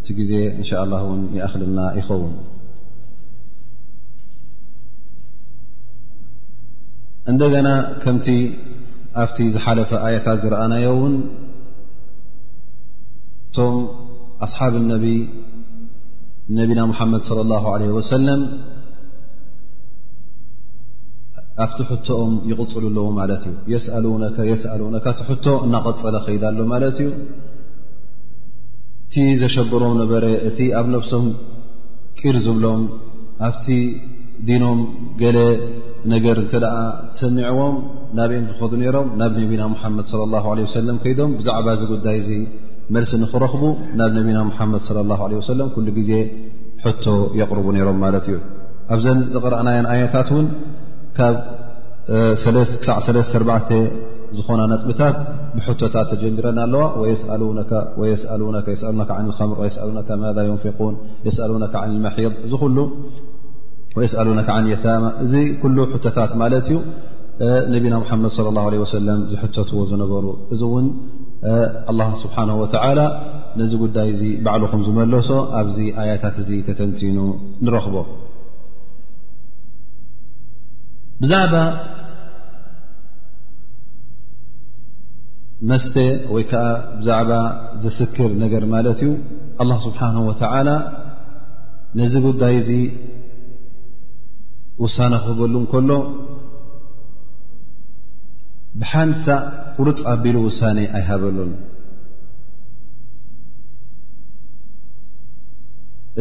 እቲ ግዜ እንሻ ላ ውን ይኣኽልና ይኸውን እንደገና ከምቲ ኣብቲ ዝሓለፈ ኣያታት ዝረኣናዮ እውን እቶም ኣስሓብ ነቢ ነቢና ሙሓመድ صለ ላሁ ለ ወሰለም ኣብቲ ሕቶኦም ይቕፅሉ ኣለዉ ማለት እዩ የስኣሉነካ የስኣሉነካ እቲ ሕቶ እናቐፀለ ከይዳ ኣሎ ማለት እዩ እቲ ዘሸብሮም ነበረ እቲ ኣብ ነፍሶም ቂር ዝብሎም ኣብቲ ዲኖም ገለ ነገር እንተ ሰሚዕዎም ናብኦም ዝኸዱ ነይሮም ናብ ነቢና ሙሓመድ صለ ላ ለ ወሰለም ከይዶም ብዛዕባ እዚ ጉዳይ እዚ መልሲ ንክረኽቡ ናብ ነቢና ሙሓመድ صለ ላ ለ ወሰለም ኩሉ ግዜ ሕቶ የቕርቡ ነይሮም ማለት እዩ ኣብዘን ዝቕረእናየን ኣየታት እውን ካብ ክሳዕ ሰለስተ ኣርባዕተ ዝኾና ነጥብታት ብሕቶታት ተጀሚረን ኣለዋ የታማ እዚ ኩሉ ሕቶታት ማለት እዩ ነቢና ሓመድ صለ ه ለ ወሰለም ዝሕተትዎ ዝነበሩ እዚ እውን ኣላ ስብሓን ወተላ ነዚ ጉዳይ እዚ ባዕሉ ኹም ዝመለሶ ኣብዚ ኣያታት እዚ ተተንቲኑ ንረኽቦ መስተ ወይ ከዓ ብዛዕባ ዘስክር ነገር ማለት እዩ ኣላ ስብሓን ወተዓላ ነዚ ጉዳይ እዚ ውሳነ ክህበሉ እንከሎ ብሓንሳ ቁርፅ ኣቢሉ ውሳነ ኣይሃበሉን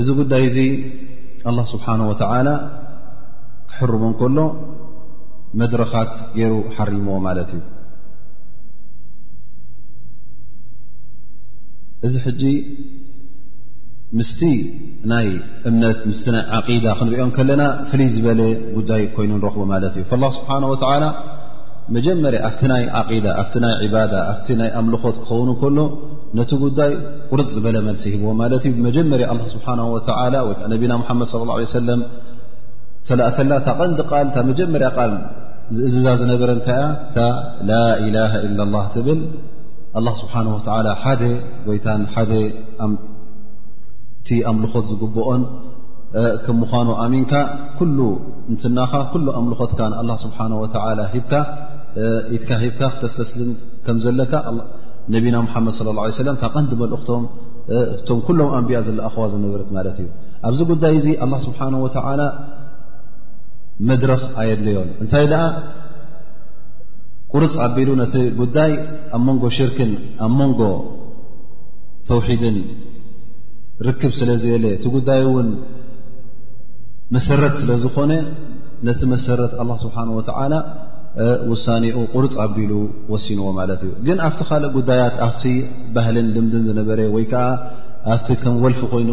እዚ ጉዳይ እዚ ኣላ ስብሓን ወተዓላ ክሕርሙ እንከሎ መድረኻት ገይሩ ሓሪምዎ ማለት እዩ እዚ ሕጂ ምስቲ ናይ እምነት ምስ ናይ ዓቂዳ ክንሪኦ ከለና ፍልይ ዝበለ ጉዳይ ኮይኑ ንረኽቡ ማለት እዩ ላ ስብሓን ወተላ መጀመርያ ኣብቲ ናይ ዓቂዳ ኣብቲ ናይ ዕባዳ ኣብቲ ናይ ኣምልኾት ክኸውን ከሎ ነቲ ጉዳይ ቁርፅ ዝበለ መልሲ ሂብዎ ማለት እዩ ብመጀመርያ ኣላ ስብሓን ወተላ ወይከዓ ነቢና ሙሓመድ ለ ላ ሰለም ተላእከላ እታ ቀንዲ ቃል እታ መጀመርያ ቃል ዝእዝዛ ዝነበረ እንታይ እያ እታ ላኢላሃ ኢላ ላ ትብል ኣላ ስብሓን ወተላ ሓደ ጎይታን ሓደ እቲ ኣምልኾት ዝግብኦን ከም ምዃኑ ኣሚንካ ኩሉ እንትናኻ ኩሉ ኣምልኾትካ ንኣላ ስብሓን ወተላ ሂብካ ኢትካ ሂብካ ክተስተስልም ከም ዘለካ ነቢና ሙሓመድ ለ ላ ሰለም እታ ቀንዲ መልእኽቶም እቶም ኩሎም ኣንቢያ ዝለኣኸዋ ዝነበረት ማለት እዩ ኣብዚ ጉዳይ እዚ ኣላ ስብሓን ወተዓላ መድረኽ ኣየድለዮን እንታይ ደኣ ቁርፅ ኣቢሉ ነቲ ጉዳይ ኣብ መንጎ ሽርክን ኣብ መንጎ ተውሒድን ርክብ ስለ ዘየለ እቲ ጉዳይ እውን መሰረት ስለ ዝኾነ ነቲ መሰረት ኣላ ስብሓን ወተዓላ ውሳኔኡ ቁርፅ ኣቢሉ ወሲንዎ ማለት እዩ ግን ኣብቲ ካልእ ጉዳያት ኣብቲ ባህልን ልምድን ዝነበረ ወይ ከዓ ኣብቲ ከም ወልፊ ኮይኑ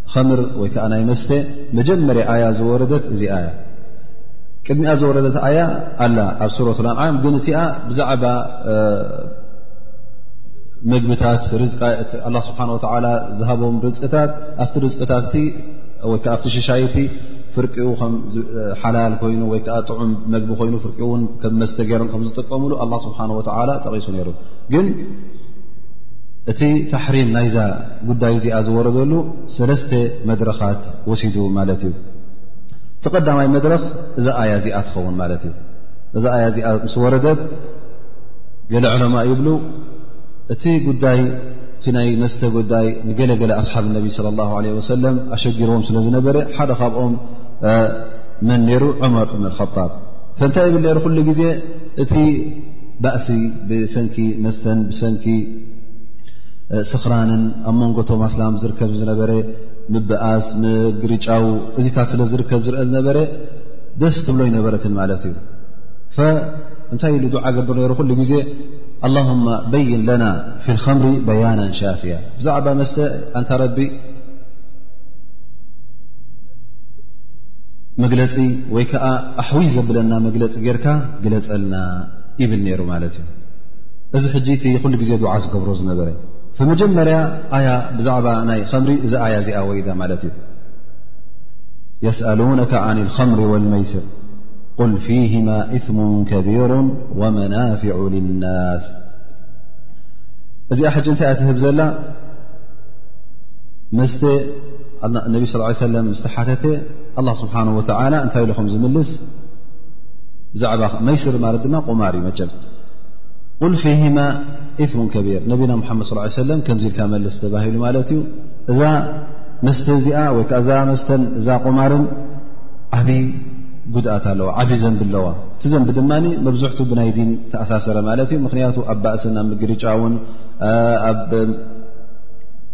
ኸምር ወይ ከዓ ናይ መስተ መጀመርያ ኣያ ዝወረደት እዚ ኣያ ቅድሚኣ ዝወረደት ኣያ ኣላ ኣብ ሱረት ኣንዓም ግን እቲኣ ብዛዕባ መግብታት ላ ስብሓን ወላ ዝሃቦም ርፅቅታት ኣብቲ ርፅቅታት እቲ ወይከዓ ኣብቲ ሽሻይቲ ፍርቂኡ ከም ሓላል ኮይኑ ወይከዓ ጥዑም መግቢ ኮይኑ ፍርቂ እውን ከም መስተገይሮም ከም ዝጥቀምሉ ኣላ ስብሓን ወላ ጠቒሱ ነይሩ ግን እቲ ታሕሪም ናይዛ ጉዳይ እዚኣ ዝወረደሉ ሰለስተ መድረኻት ወሲዱ ማለት እዩ እቲ ቀዳማይ መድረኽ እዛ ኣያ እዚኣ ትኸውን ማለት እዩ እዛ ኣያ እዚኣ ምስ ወረደት ገለ ዕለማ ይብሉ እቲ ጉዳይ እቲ ናይ መስተ ጉዳይ ንገለገለ ኣስሓብ ነቢ ስለ ላ ለ ወሰለም ኣሸጊርዎም ስለ ዝነበረ ሓደ ካብኦም መን ነይሩ ዑመር እብን ኣልከጣብ ከእንታይ ይብል ነይሩ ኩሉ ግዜ እቲ ባእሲ ብሰንኪ መስተን ብሰንኪ ስኽራንን ኣብ መንጎ ቶም ኣስላም ዝርከብ ዝነበረ ምብኣስ ምግርጫው እዚታት ስለ ዝርከብ ዝርአ ዝነበረ ደስ ትብሎ ይነበረትን ማለት እዩ እንታይ ኢሉ ዱዓ ገብር ነሩ ኩሉ ግዜ ኣላሁማ በይን ለና ፊ ልከምሪ በያናን ሻፍያ ብዛዕባ መስተ ኣንታ ረቢ መግለፂ ወይ ከዓ ኣሕዊይ ዘብለና መግለፂ ጌርካ ግለፀልና ይብል ነይሩ ማለት እዩ እዚ ሕጂ እቲ ኩሉ ግዜ ዱዓ ዝገብሮ ዝነበረ መጀመርያ ኣያ ብዛዕባ ናይ ከምሪ እዚ ኣያ እዚኣ ወሪዳ ማለት እዩ የስኣሉነከ ን ከምሪ ወልመይስር ቁል ፊህማ እثሙ ከቢሩ ወመናፍዑ ልናስ እዚኣ ሕጂ እንታይ እያ ትህብ ዘላ መስተ ነቢ ስ ሰለም ዝተሓተተ ኣላ ስብሓን ወተላ እንታይ ኢሉ ከም ዝምልስ ብዛዕባ መይስር ማለት ድማ ቁማር እዩ መቸም ቁል ፊህማ ኢትሙ ከቢር ነቢና ሓመድ ስ ሰለም ከምዚ ኢልካ መልስ ተባሂሉ ማለት እዩ እዛ መስተ እዚኣ ወይ ከዓ እዛ መስተን እዛ ቁማርን ዓብ ጉድኣት ኣለዋ ዓብ ዘንቢ ኣለዋ እቲ ዘንቢ ድማ መብዝሕቱ ብናይ ዲን ተኣሳሰረ ማለት እዩ ምክንያቱ ኣብ ባእስን ኣብ ምግርጫውን ኣብ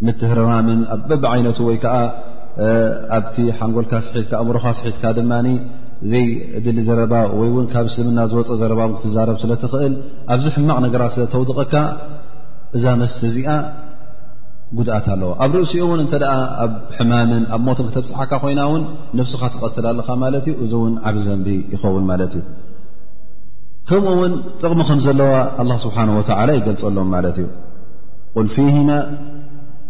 ምትህርራምን ኣብ በብ ዓይነቱ ወይከዓ ኣብቲ ሓንጎልካ ስሒትካ ኣእምሮካ ስሒትካ ድማ ዘይድሊ ዘረባ ወይ ውን ካብ እስልምና ዝወፀ ዘረባ ክትዛረብ ስለ ትኽእል ኣብዚ ሕማቕ ነገራት ስለ ተውድቐካ እዛ መስተ እዚኣ ጉድኣት ኣለዋ ኣብ ርእሲኡ እውን እንተ ኣብ ሕማምን ኣብ ሞትን ክተብፅሓካ ኮይና እውን ነብስኻ ትቐትል ኣለኻ ማለት እዩ እዚ እውን ዓብ ዘንቢ ይኸውን ማለት እዩ ከምኡ ውን ጥቕሚ ከም ዘለዋ ኣላ ስብሓን ወተላ ይገልፀሎም ማለት እዩ ቁል ፊህና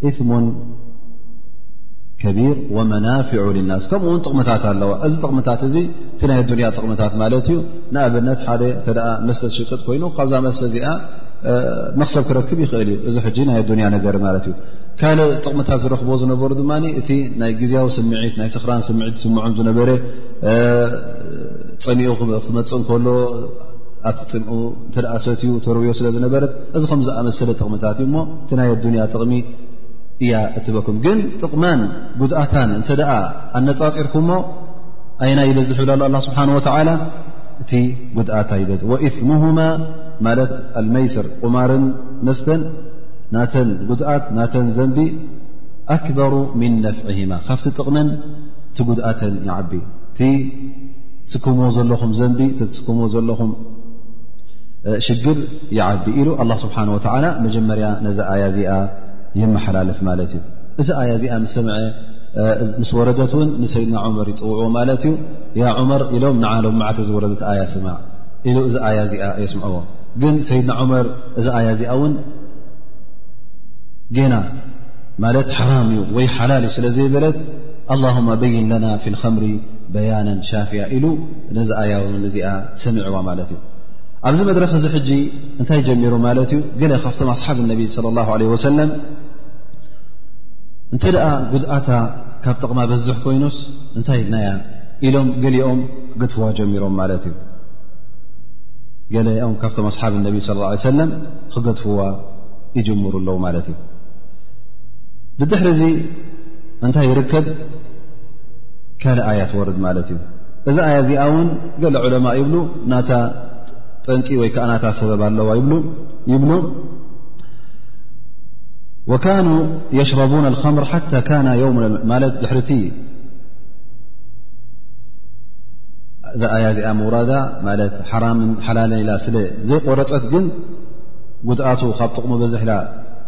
ኢሙን ከቢር ወመናፊዑ ልናስ ከምኡ ውን ጥቕምታት ኣለዋ እዚ ጥቕምታት እዚ እቲ ናይ ኣዱንያ ጥቕምታት ማለት እዩ ንኣብነት ሓደ እተ መስተ ዝሽቅጥ ኮይኑ ካብዛ መስተ እዚኣ መክሰብ ክረክብ ይኽእል እዩ እዚ ሕጂ ናይ ኣዱንያ ነገር ማለት እዩ ካልእ ጥቕምታት ዝረኽቦ ዝነበሩ ድማ እቲ ናይ ግዜያዊ ስምዒት ናይ ስኽራን ስምዒት ዝስምዖም ዝነበረ ፀሚኡ ክመፅእ እንከሎ ኣብቲ ፅምኡ እተ ሰትዩ ተርብዮ ስለ ዝነበረት እዚ ከምዝኣመሰለ ጥቕምታት እዩ እሞ እቲ ናይ ኣዱንያ ጥቕሚ እያ እትበኩም ግን ጥቕማን ጉድኣታን እንተ ደኣ ኣነፃፂርኩሞ ኣይና ይበዝሕ ይብላ ኣ ስብሓን ወተዓላ እቲ ጉድኣታ ይበዝ ወኢሙሁማ ማለት ኣልመይስር ቁማርን መስተን ናተን ጉድኣት ናተን ዘንቢ ኣክበሩ ምን ነፍዕሂማ ካብቲ ጥቕመን እቲ ጉድኣተን ይዓቢ እቲ ትስክምዎ ዘለኹም ዘንቢ ትስክምዎ ዘለኹም ሽግር ይዓቢ ኢሉ ኣላ ስብሓን ወተዓላ መጀመርያ ነዚ ኣያ እዚኣ የመሓላልፍ ማለት እዩ እዚ ኣያ እዚኣ ምስ ሰምዐ ምስ ወረደት እውን ንሰይድና ዑመር ይፅውዑዎ ማለት እዩ ያ ዑመር ኢሎም ንዓሎ መዓተ ዝወረደት ኣያ ስማዕ ኢሉ እዚ ኣያ እዚኣ የስምዐዎ ግን ሰይድና ዑመር እዚ ኣያ እዚኣ እውን ጌና ማለት ሓራም እዩ ወይ ሓላል እዩ ስለ ዘይበለት ኣላሁማ በይን ለና ፊ ልከምሪ በያነን ሻፍያ ኢሉ ነዚ ኣያ እውን እዚኣ ሰሚዕዋ ማለት እዩ ኣብዚ መድረኽ እዚ ሕጂ እንታይ ጀሚሩ ማለት እዩ ገለ ካብቶም ኣስሓብ ነቢ ስለ ላ ለ ወሰለም እንተ ደኣ ጉድኣታ ካብ ጥቕማ በዝሕ ኮይኑስ እንታይ ኢልናያ ኢሎም ገሊኦም ክትፍዋ ጀሚሮም ማለት እዩ ገሊኦም ካብቶም ኣስሓብ ነቢ ለ ላ ሰለም ክገትፍዋ ይጅምሩ ኣለዉ ማለት እዩ ብድሕሪ እዚ እንታይ ይርከብ ካልእ ኣያ ትወርድ ማለት እዩ እዛ ኣያ እዚኣ ውን ገለ ዑለማ ይብሉ ናታ ጠንቂ ወይ ከዓ ናታ ሰበብ ኣለዋ ይብሉ ይብሉ ወካኑ የሽረቡን ከምር ሓታ ካና ዮም ማለት ድሕርቲ እዛ ኣያ እዚኣ ምውራዳ ማለት ሓራምን ሓላለ ኢላ ስለ ዘይቆረፀት ግን ጉድኣቱ ካብ ጥቕሙ በዝሕላ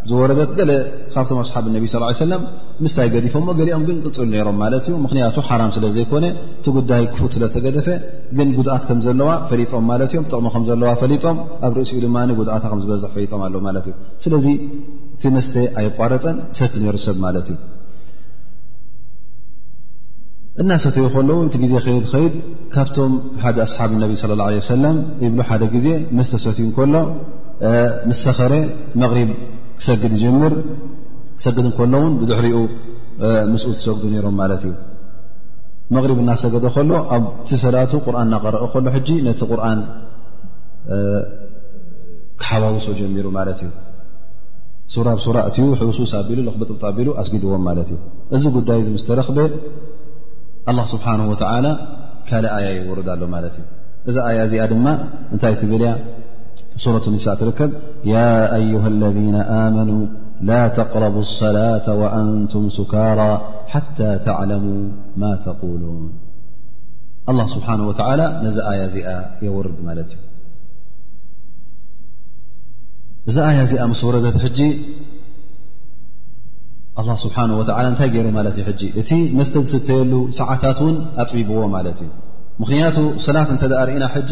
ዝወረደት ገለ ካብቶም ኣስሓብ ነቢ ስ ሰለም ምስታይ ገዲፎሞ ገሊኦም ግን ቅፅሉ ነይሮም ማለት እዩ ምክንያቱ ሓራም ስለ ዘይኮነ እቲ ጉዳይ ክፉት ስለ ተገደፈ ግን ጉድኣት ከም ዘለዋ ፈሊጦም ማለት እዮም ጥቕሚ ከም ዘለዋ ፈሊጦም ኣብ ርእሲኡ ድማ ጉድኣታ ከም ዝበዝሕ ፈሊጦም ኣሎ ማለት እዩ ስለዚ እቲ መስተ ኣይቋረፀን ሰቲ ነይሩ ሰብ ማለት እዩ እናሰተዩ ከለዉ እቲ ግዜ ከይድ ኸይድ ካብቶም ሓደ ኣስሓብ ነቢ ስለ ላ ለ ሰለም ይብሉ ሓደ ግዜ መስተ ሰትዩ እንከሎ ምስ ሰኸረ መቕሪብ ክሰግድ ይጀምር ክሰግድ እንከሎ ውን ብድሕሪኡ ምስኡ ትሰግዱ ነይሮም ማለት እዩ መቕሪብ እናሰገደ ከሎ ኣብቲ ሰላቱ ቁርን እናቀረኦ ከሎ ሕጂ ነቲ ቁርን ክሓዋውሶ ጀሚሩ ማለት እዩ ሱራ ብ ሱራ እትዩ ሕውስውስ ኣቢሉ ልኽብጥብጥ ኣቢሉ ኣስጊድዎም ማለት እዩ እዚ ጉዳይ እዚ ምስ ተረክበ ኣላ ስብሓን ወተላ ካልእ ኣያ ይወርድ ኣሎ ማለት እዩ እዛ ኣያ እዚኣ ድማ እንታይ ትብል እያ ሱረት ኒሳ ትርከብ ያ ኣዩሃ ለذ ኣመኑ ላ ተቅረቡ ሰላة ወኣንቱም ስካራ ሓታ ተዕለሙ ማ ተقሉን ኣላ ስብሓን ወተላ ነዚ ኣያ እዚኣ የውርድ ማለት እዩ እዛ ኣያ እዚኣ ምስ ወረደት ሕጂ ኣላ ስብሓን ወተላ እንታይ ገይሩ ማለት እዩ ሕጂ እቲ መስተ ዝስተየሉ ሰዓታት እውን ኣፅቢብዎ ማለት እዩ ምኽንያቱ ሰላት እንተ ርእና ሕጂ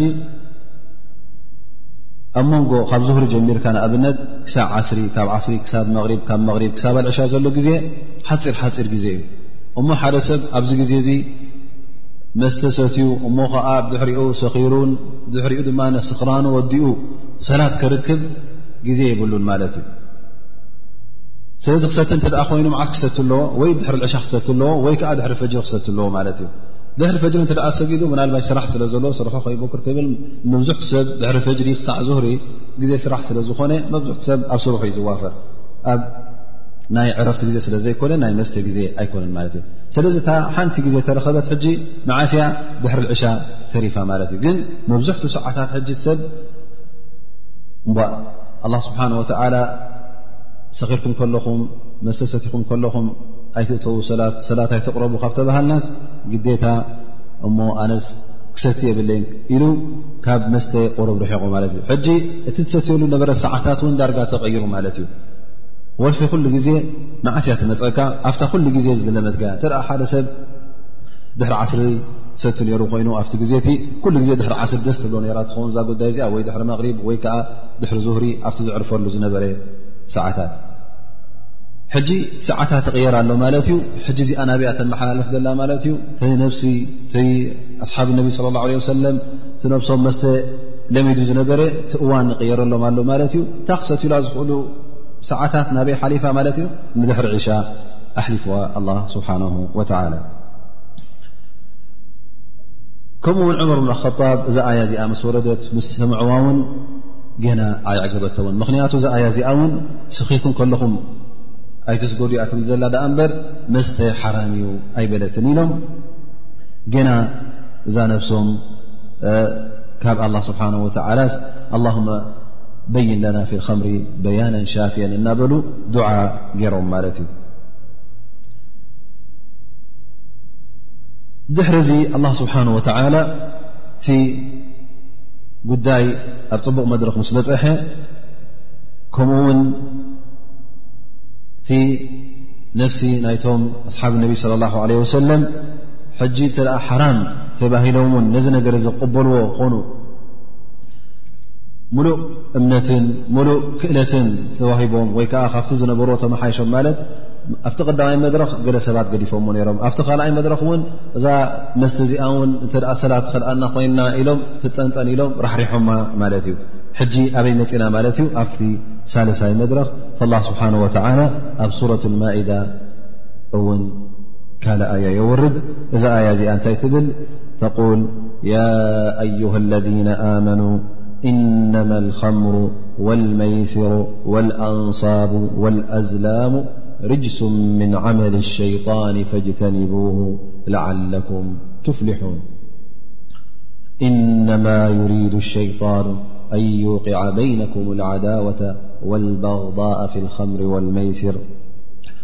ኣብ መንጎ ካብ ዝህሪ ጀሚርካ ንኣብነት ክሳዕ ዓስሪ ካብ ዓስሪ ክሳብ መቕሪብ ካብ መቕሪብ ክሳብ ኣልዕሻ ዘሎ ግዜ ሓፂር ሓፂር ግዜ እዩ እሞ ሓደ ሰብ ኣብዚ ግዜ እዚ መስተ ሰትዩ እሞ ከዓ ብድሕሪኡ ሰኺሩን ብድሕሪኡ ድማ ስኽራኑ ወዲኡ ሰላት ክርክብ ግዜ ይብሉን ማለት እዩ ስለዚ ክሰቲ እንተ ደኣ ኮይኑ መዓት ክሰት ኣለዎ ወይ ድሕሪ ልዕሻ ክሰት ኣለዎ ወይ ከዓ ድሕሪ ፈጅሪ ክሰት ኣለዎ ማለት እዩ ድሕሪ ፈጅሪ እንተ ደኣ ሰጊዱ ምናልባሽ ስራሕ ስለ ዘለዎ ስርሑ ከይበክር ክብል መብዙሕቲ ሰብ ድሕሪ ፈጅሪ ክሳዕ ዙህሪ ግዜ ስራሕ ስለ ዝኾነ መብዙሕ ሰብ ኣብ ስርሑ እዩ ዝዋፈር ኣብ ናይ ዕረፍቲ ግዜ ስለ ዘይኮነ ናይ መስተ ግዜ ኣይኮነን ማለት እዩ ስለዚ እታ ሓንቲ ግዜ ተረኸበት ሕጂ መዓስያ ድሕሪ ዕሻ ተሪፋ ማለት እዩ ግን መብዝሕቱ ሰዓታት ሕጂ ሰብ እም ኣላ ስብሓን ወተዓላ ሰኺርኩም ከለኹም መስተ ሰትኹም ከለኹም ኣይትእተዉ ሰላት ኣይተቕረቡ ካብ ተባሃልናስ ግዴታ እሞ ኣነስ ክሰቲ የብለይ ኢሉ ካብ መስተ ቁሩብ ርሒቑ ማለት እዩ ሕጂ እቲ ትሰትየሉ ነበረ ሰዓታት እውን ዳርጋ ተቐይሩ ማለት እዩ ወልፊ ኩሉ ግዜ መዓስ እያ ትመፀካ ኣብታ ኩሉ ግዜ ዝለመትካ እያ እተ ሓደ ሰብ ድሕሪ ዓስሪ ሰቲ ነይሩ ኮይኑ ኣብቲ ግዜ እቲ ኩሉ ግዜ ድሕሪ ዓስሪ ደስ ትብሎ ነራ ትኸውን እዛ ጉዳይ እዚኣ ወይ ድሕሪ መቕሪብ ወይ ከዓ ድሕሪ ዙህሪ ኣብቲ ዝዕርፈሉ ዝነበረ ሰዓታት ሕጂ ሰዓታት ትቕየር ኣሎ ማለት እዩ ሕጂ እዚኣ ናበያ ተመሓላለፍ ዘላ ማለት እዩ ተይ ነብሲ ኣስሓብ ነቢ ስለ ላ ለ ወሰለም እቲ ነብሶም መስተ ለሚዱ ዝነበረ እቲ እዋን ይቕየረሎም ኣሎ ማለት እዩ እታ ክሰትዩላ ዝኽእሉ ሰዓታት ናበይ ሓሊፋ ማለት እዩ ንድሕሪ ዒሻ ኣሕሊፍዋ ኣላ ስብሓን ወተላ ከምኡ ውን ዑመር ብን ኣከጣብ እዛ ኣያ እዚኣ ምስ ወረደት ምስ ሰምዕዋ እውን ገና ኣይዕገበቶውን ምኽንያቱ እዛ ኣያ እዚኣ እውን ስኺኩም ከለኹም ኣይትስጎዱያ ትብል ዘላ ዳኣ እምበር መስተ ሓራም እዩ ኣይበለትን ኢሎም ጌና እዛ ነፍሶም ካብ ኣላ ስብሓን ወተዓላ ኣላሁመ በይን ለና ፊ ልከምሪ በያነን ሻፍየን እናበሉ ዱዓ ገይሮም ማለት እዩ ድሕሪ እዚ ኣላ ስብሓን ወተዓላ እቲ ጉዳይ ኣብ ፅቡቕ መድረኽ ምስ በፅሐ ከምኡ ውን እቲ ነፍሲ ናይቶም ኣስሓብ ነቢ ስለ ላ ለ ወሰለም ሕጂ እተ ሓራም ተባሂሎም ውን ነዚ ነገር እዚ ክቕበልዎ ኮኑ ሙሉእ እምነትን ሙሉእ ክእለትን ተዋሂቦም ወይ ከዓ ካብቲ ዝነበሮ ተመሓይሾም ማለት ኣብቲ ቀዳማይ መድረኽ ገለ ሰባት ገዲፎምዎ ነይሮም ኣብቲ ካልኣይ መድረኽ እውን እዛ መስተ እዚኣ ውን እተ ሰላት ከልኣና ኮይና ኢሎም ትጠንጠን ኢሎም ራሕሪሖማ ማለት እዩ ሕጂ ኣበይ መፂና ማለት እዩ ኣብቲ ሳልሳይ መድረኽ ላ ስብሓን ወተላ ኣብ ሱረት ልማኢዳ እውን كال آيا يورد إذا آيا أ نتي تبل فقول يا أيها الذين آمنوا إنما الخمر والميصر والأنصاب والأزلام رجس من عمل الشيطان فاجتنبوه لعلكم تفلحون إنما يريد الشيطان أن يقع بينكم العداوة والبغضاء في الخمر والميصر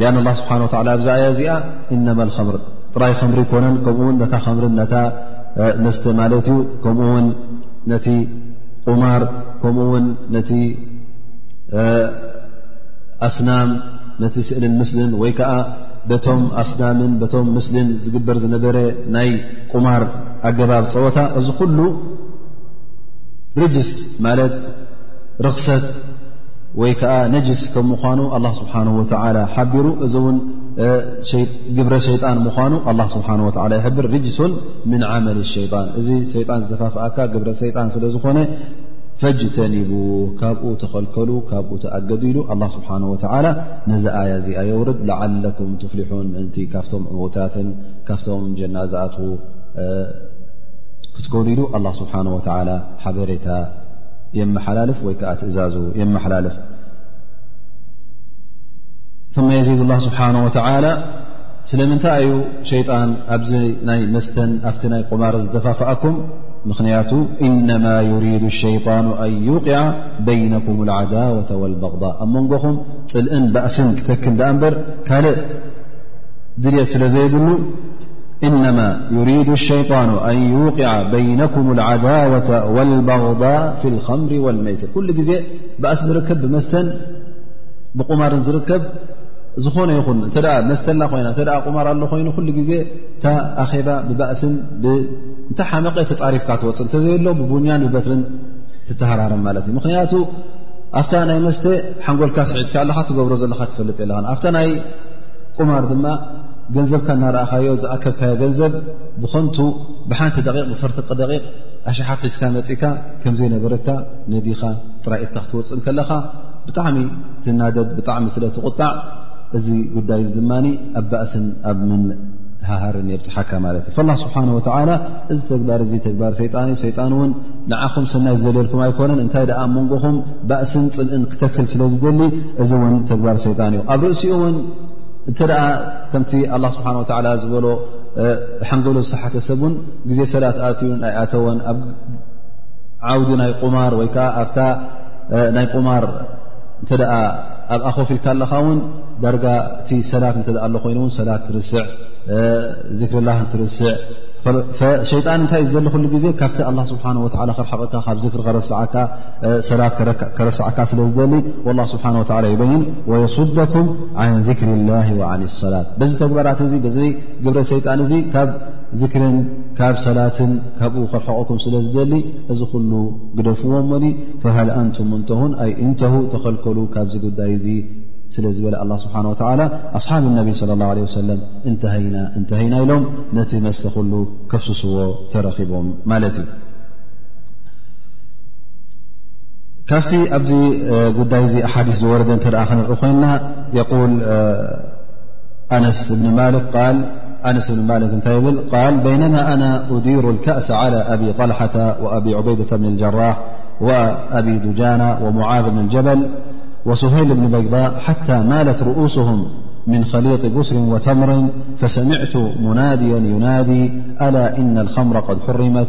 ሊኣን ላ ስብሓን ወላ ኣብዛ ኣያ እዚኣ እነማ ልከምር ጥራይ ከምሪ ኮነን ከምኡውን ነታ ከምርን ነታ መስተ ማለት እዩ ከምኡውን ነቲ ቁማር ከምኡውን ነቲ ኣስናም ነቲ ስእልን ምስልን ወይ ከዓ በቶም ኣስናምን በቶም ምስልን ዝግበር ዝነበረ ናይ ቁማር ኣገባብ ፀወታ እዚ ኩሉ ርጅስ ማለት ርኽሰት ወይ ከዓ ነጅስ ከም ምኳኑ ኣላ ስብሓን ወተላ ሓቢሩ እዚ እውን ግብረ ሸይጣን ምኳኑ ኣላ ስብሓን ወላ ይሕብር ርጅሱን ምን ዓመል ሸይጣን እዚ ሸይጣን ዝተፋፍኣካ ግብረ ሸይጣን ስለ ዝኾነ ፈጅ ተኒቡ ካብኡ ተኸልከሉ ካብኡ ተኣገዱ ኢሉ ኣላ ስብሓን ወተላ ነዚ ኣያ እዚኣ የውርድ ላዓለኩም ትፍሊሑን ምእንቲ ካብቶም ዕውታትን ካብቶም ጀና ዝኣትዉ ክትከኑ ኢሉ ኣላ ስብሓን ወተላ ሓበሬታ የመሓላልፍ ወይ ከዓ ትእዛዙ የመሓላልፍ ثመ የዚድ ላ ስብሓን ወተላ ስለምንታይ እዩ ሸይጣን ኣብዚ ናይ መስተን ኣብቲ ናይ ቁማር ዝደፋፍኣኩም ምኽንያቱ እነማ ዩሪዱ ሸይጣኑ ኣን ዩቅዓ በይነኩም ዓዳወተ ወልበቕض ኣብ መንጎኹም ፅልእን ባእስን ክተክል ዳኣ እምበር ካልእ ድልት ስለ ዘይብሉ እነማ ዩሪዱ ሸይጣኑ ኣን ዩውቅዓ በይነኩም ዓዳወተ ወልባغዳ ፊ ልከምሪ ወልመይስር ኩሉ ግዜ ብእስ ዝርከብ ብመስተን ብቁማርን ዝርከብ ዝኾነ ይኹን እተ መስተላ ኮይና እተ ቁማር ኣሎ ኮይኑ ኩሉ ግዜ እታ ኣኼባ ብባእስን እንተ ሓመቐ ተፃሪፍካ ትወፅእ እንተዘየሎ ብቡኛን ብበትርን ትተሃራርም ማለት እዩ ምክንያቱ ኣብታ ናይ መስተ ሓንጎልካ ስዒትካ ኣለካ ትገብሮ ዘለካ ትፈልጥ የለ ኣብታ ናይ ቁማር ድማ ገንዘብካ እናረእኻዮ ዝኣከብካዮ ገንዘብ ብኸንቱ ብሓንቲ ደቕ ብፈርትቂ ደቕ ኣሽሓት ሒዝካ መፅእካ ከምዘይነበረካ ነዲኻ ጥራይ እትካ ክትወፅእ እንከለኻ ብጣዕሚ ትናደድ ብጣዕሚ ስለ ትቑጣዕ እዚ ጉዳይ እ ድማ ኣብ ባእስን ኣብ ምንሃሃርን የብፅሓካ ማለት እዩ ላ ስብሓን ወተላ እዚ ተግባር እዚ ተግባር ሰይጣን እዩ ሰይጣን እውን ንዓኹም ሰናይ ዝዘልልኩም ኣይኮነን እንታይ ደኣ መንጎኹም ባእስን ፅልእን ክተክል ስለ ዝደሊ እዚ እውን ተግባር ሰይጣን እዩ ኣብ ርእሲኡ እውን እንተ ከምቲ ኣላ ስብሓን ወላ ዝበሎ ሓንገሎ ዝሰሓተ ሰብ እውን ግዜ ሰላት ኣትዩ ናይ ኣተወን ኣብ ዓውዲ ናይ ቁማር ወይ ከዓ ኣብታ ናይ ቁማር እተ ኣብ ኣኮፊልካ ኣለኻ እውን ዳርጋ እቲ ሰላት እተ ኣሎ ኮይኑ ውን ሰላት ትርስዕ ዝክርላ ትርስዕ ሸይጣን እንታይ ዝደሊ ክሉ ግዜ ካብቲ ኣላ ስብሓን ወላ ክርሓቐካ ካብ ዝክሪ ከረስዓካ ሰላት ከረስዓካ ስለ ዝደሊ ላ ስብሓ ወላ ይበይን ወየሱደኩም ን ذክሪ ላ ን ሰላት በዚ ተግባራት እዚ በዚ ግብረ ሰይጣን እዚ ካብ ዚክርን ካብ ሰላትን ካብኡ ክርሕቐኩም ስለ ዝደሊ እዚ ኩሉ ግደፍዎ ሞኒ ፈሃል ኣንቱም እንተሁን ኣይ እንተሁ ተኸልከሉ ካብዚ ጉዳይ እዚ ስለ ዝበለ ኣላ ስብሓ ወላ ኣስሓብ ነቢ ለ ላ ለ ወሰለም እንተሃይና እንተሃይና ኢሎም ነቲ መስተ ኩሉ ከፍስስዎ ተረኺቦም ማለት እዩ كفت ب دي حاديث رد أنر ين يقول نس بن الك قال بينما أنا أدير الكأس على أبي طلحة وأبي عبيدة بن الجراح وأبي دجانة ومعاذ بن الجبل وسهيل بن بيضاء حتى مالت رؤوسهم من خليط بسر وتمر فسمعت مناديا ينادي ألا إن الخمر قد حرمت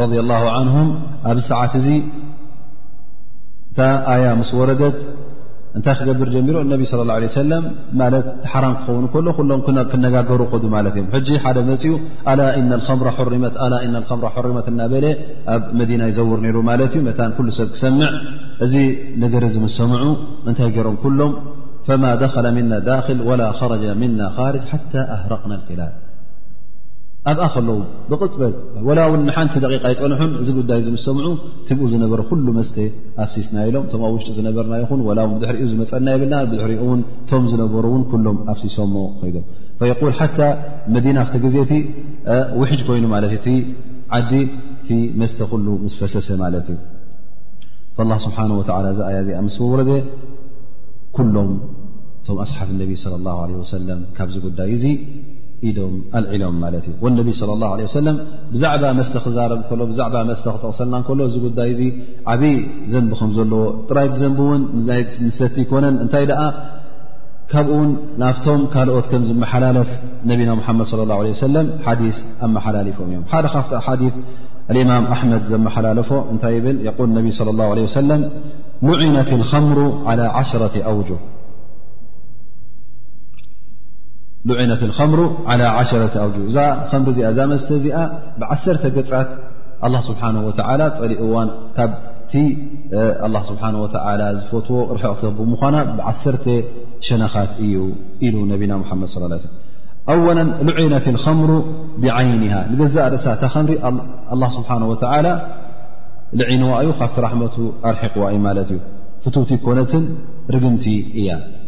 ረض ላه ዓንهም ኣብዚ ሰዓት እዚ እታ ኣያ ምስ ወረደት እንታይ ክገብር ጀሚሮ እነቢ صለ ه ለ ሰለም ማለት ሓራም ክኸውን ከሎ ኩሎም ክነጋገሩ ከዱ ማለት እዮም ሕጂ ሓደ መፅኡ ኣላ እነ ከምራ ርመት ኣላ እነ ከምራ ርመት እናበለ ኣብ መዲና ይዘውር ነይሩ ማለት እዩ መታን ኩሉ ሰብ ክሰምዕ እዚ ነገር እዚ ምስ ሰምዑ እንታይ ገይሮም ኩሎም ፈማ ደኸለ ምና ዳክል ወላ ኸረጃ ምና ኻርጅ ሓታ ኣህረቕና ክላል ኣብኣ ከለዉ ብቕፅበት ወላ ውን ንሓንቲ ደቂቃ ይፀንሑን እዚ ጉዳይ እዚ ምስ ሰምዑ ትብኡ ዝነበረ ኩሉ መስተ ኣፍሲስና ኢሎም እቶም ኣብ ውሽጢ ዝነበርና ይኹን ወላ ውን ብድሕሪኡ ዝመፀና የብልና ብድሕሪኡ ውን እቶም ዝነበሩ ውን ኩሎም ኣፍሲሶሞ ኮይዶም ፈየቁል ሓታ መዲና ክቲ ግዜ እቲ ውሕጅ ኮይኑ ማለት እዩ እቲ ዓዲ እቲ መስተ ኩሉ ምስ ፈሰሰ ማለት እዩ ላ ስብሓን ወላ እዚ ኣያ እዚኣ ምስ ወረደ ኩሎም እቶም ኣስሓብ ነቢ ለ ላ ለ ወሰለም ካብዚ ጉዳይ እዙ ኢዶም ኣልዒሎም ማለት እዩ ወነቢ ስለ ላ ለ ሰለም ብዛዕባ መስተ ክዛረብ ከሎ ብዛዕባ መስተ ክጠቕሰልና ከሎ እዚ ጉዳይ እዚ ዓብይ ዘንቢ ከም ዘለዎ ጥራይ ዘንቢ እውን ናይ ንሰቲ ይኮነን እንታይ ደኣ ካብኡ ውን ናብቶም ካልኦት ከም ዝመሓላለፍ ነቢና ሙሓመድ ለ ላ ለ ሰለም ሓዲስ ኣመሓላሊፎም እዮም ሓደ ካብቲ ሓዲ ኣልእማም ኣሕመድ ዘመሓላለፎ እንታይ ይብል የቁል ነቢ ስለ ላ ለ ሰለም ሙዒነት ከምሩ ዓላ ዓሽረት ኣውጁ ሉዒነት ከምሩ ዓላ ዓሸረቲ ኣውጁ እዛ ከምሪ እዚኣ እዛ መስተ እዚኣ ብዓሰርተ ገፃት ኣላ ስብሓን ወተዓላ ፀሊእዋን ካብቲ ኣላ ስብሓን ወተዓላ ዝፈትዎ ርሕቕቲ ብምዃና ብዓሰርተ ሸነኻት እዩ ኢሉ ነቢና ሙሓመድ ስ ለ ኣወላ ሉዒነት ከምሩ ብዓይኒሃ ንገዛእ ርእሳ እታ ከምሪ ኣላ ስብሓን ወተዓላ ልዒንዋ እዩ ካብቲ ራሕመቱ ኣርሒቕዋ እዩ ማለት እዩ ፍትውቲ ኮነትን ርግምቲ እያ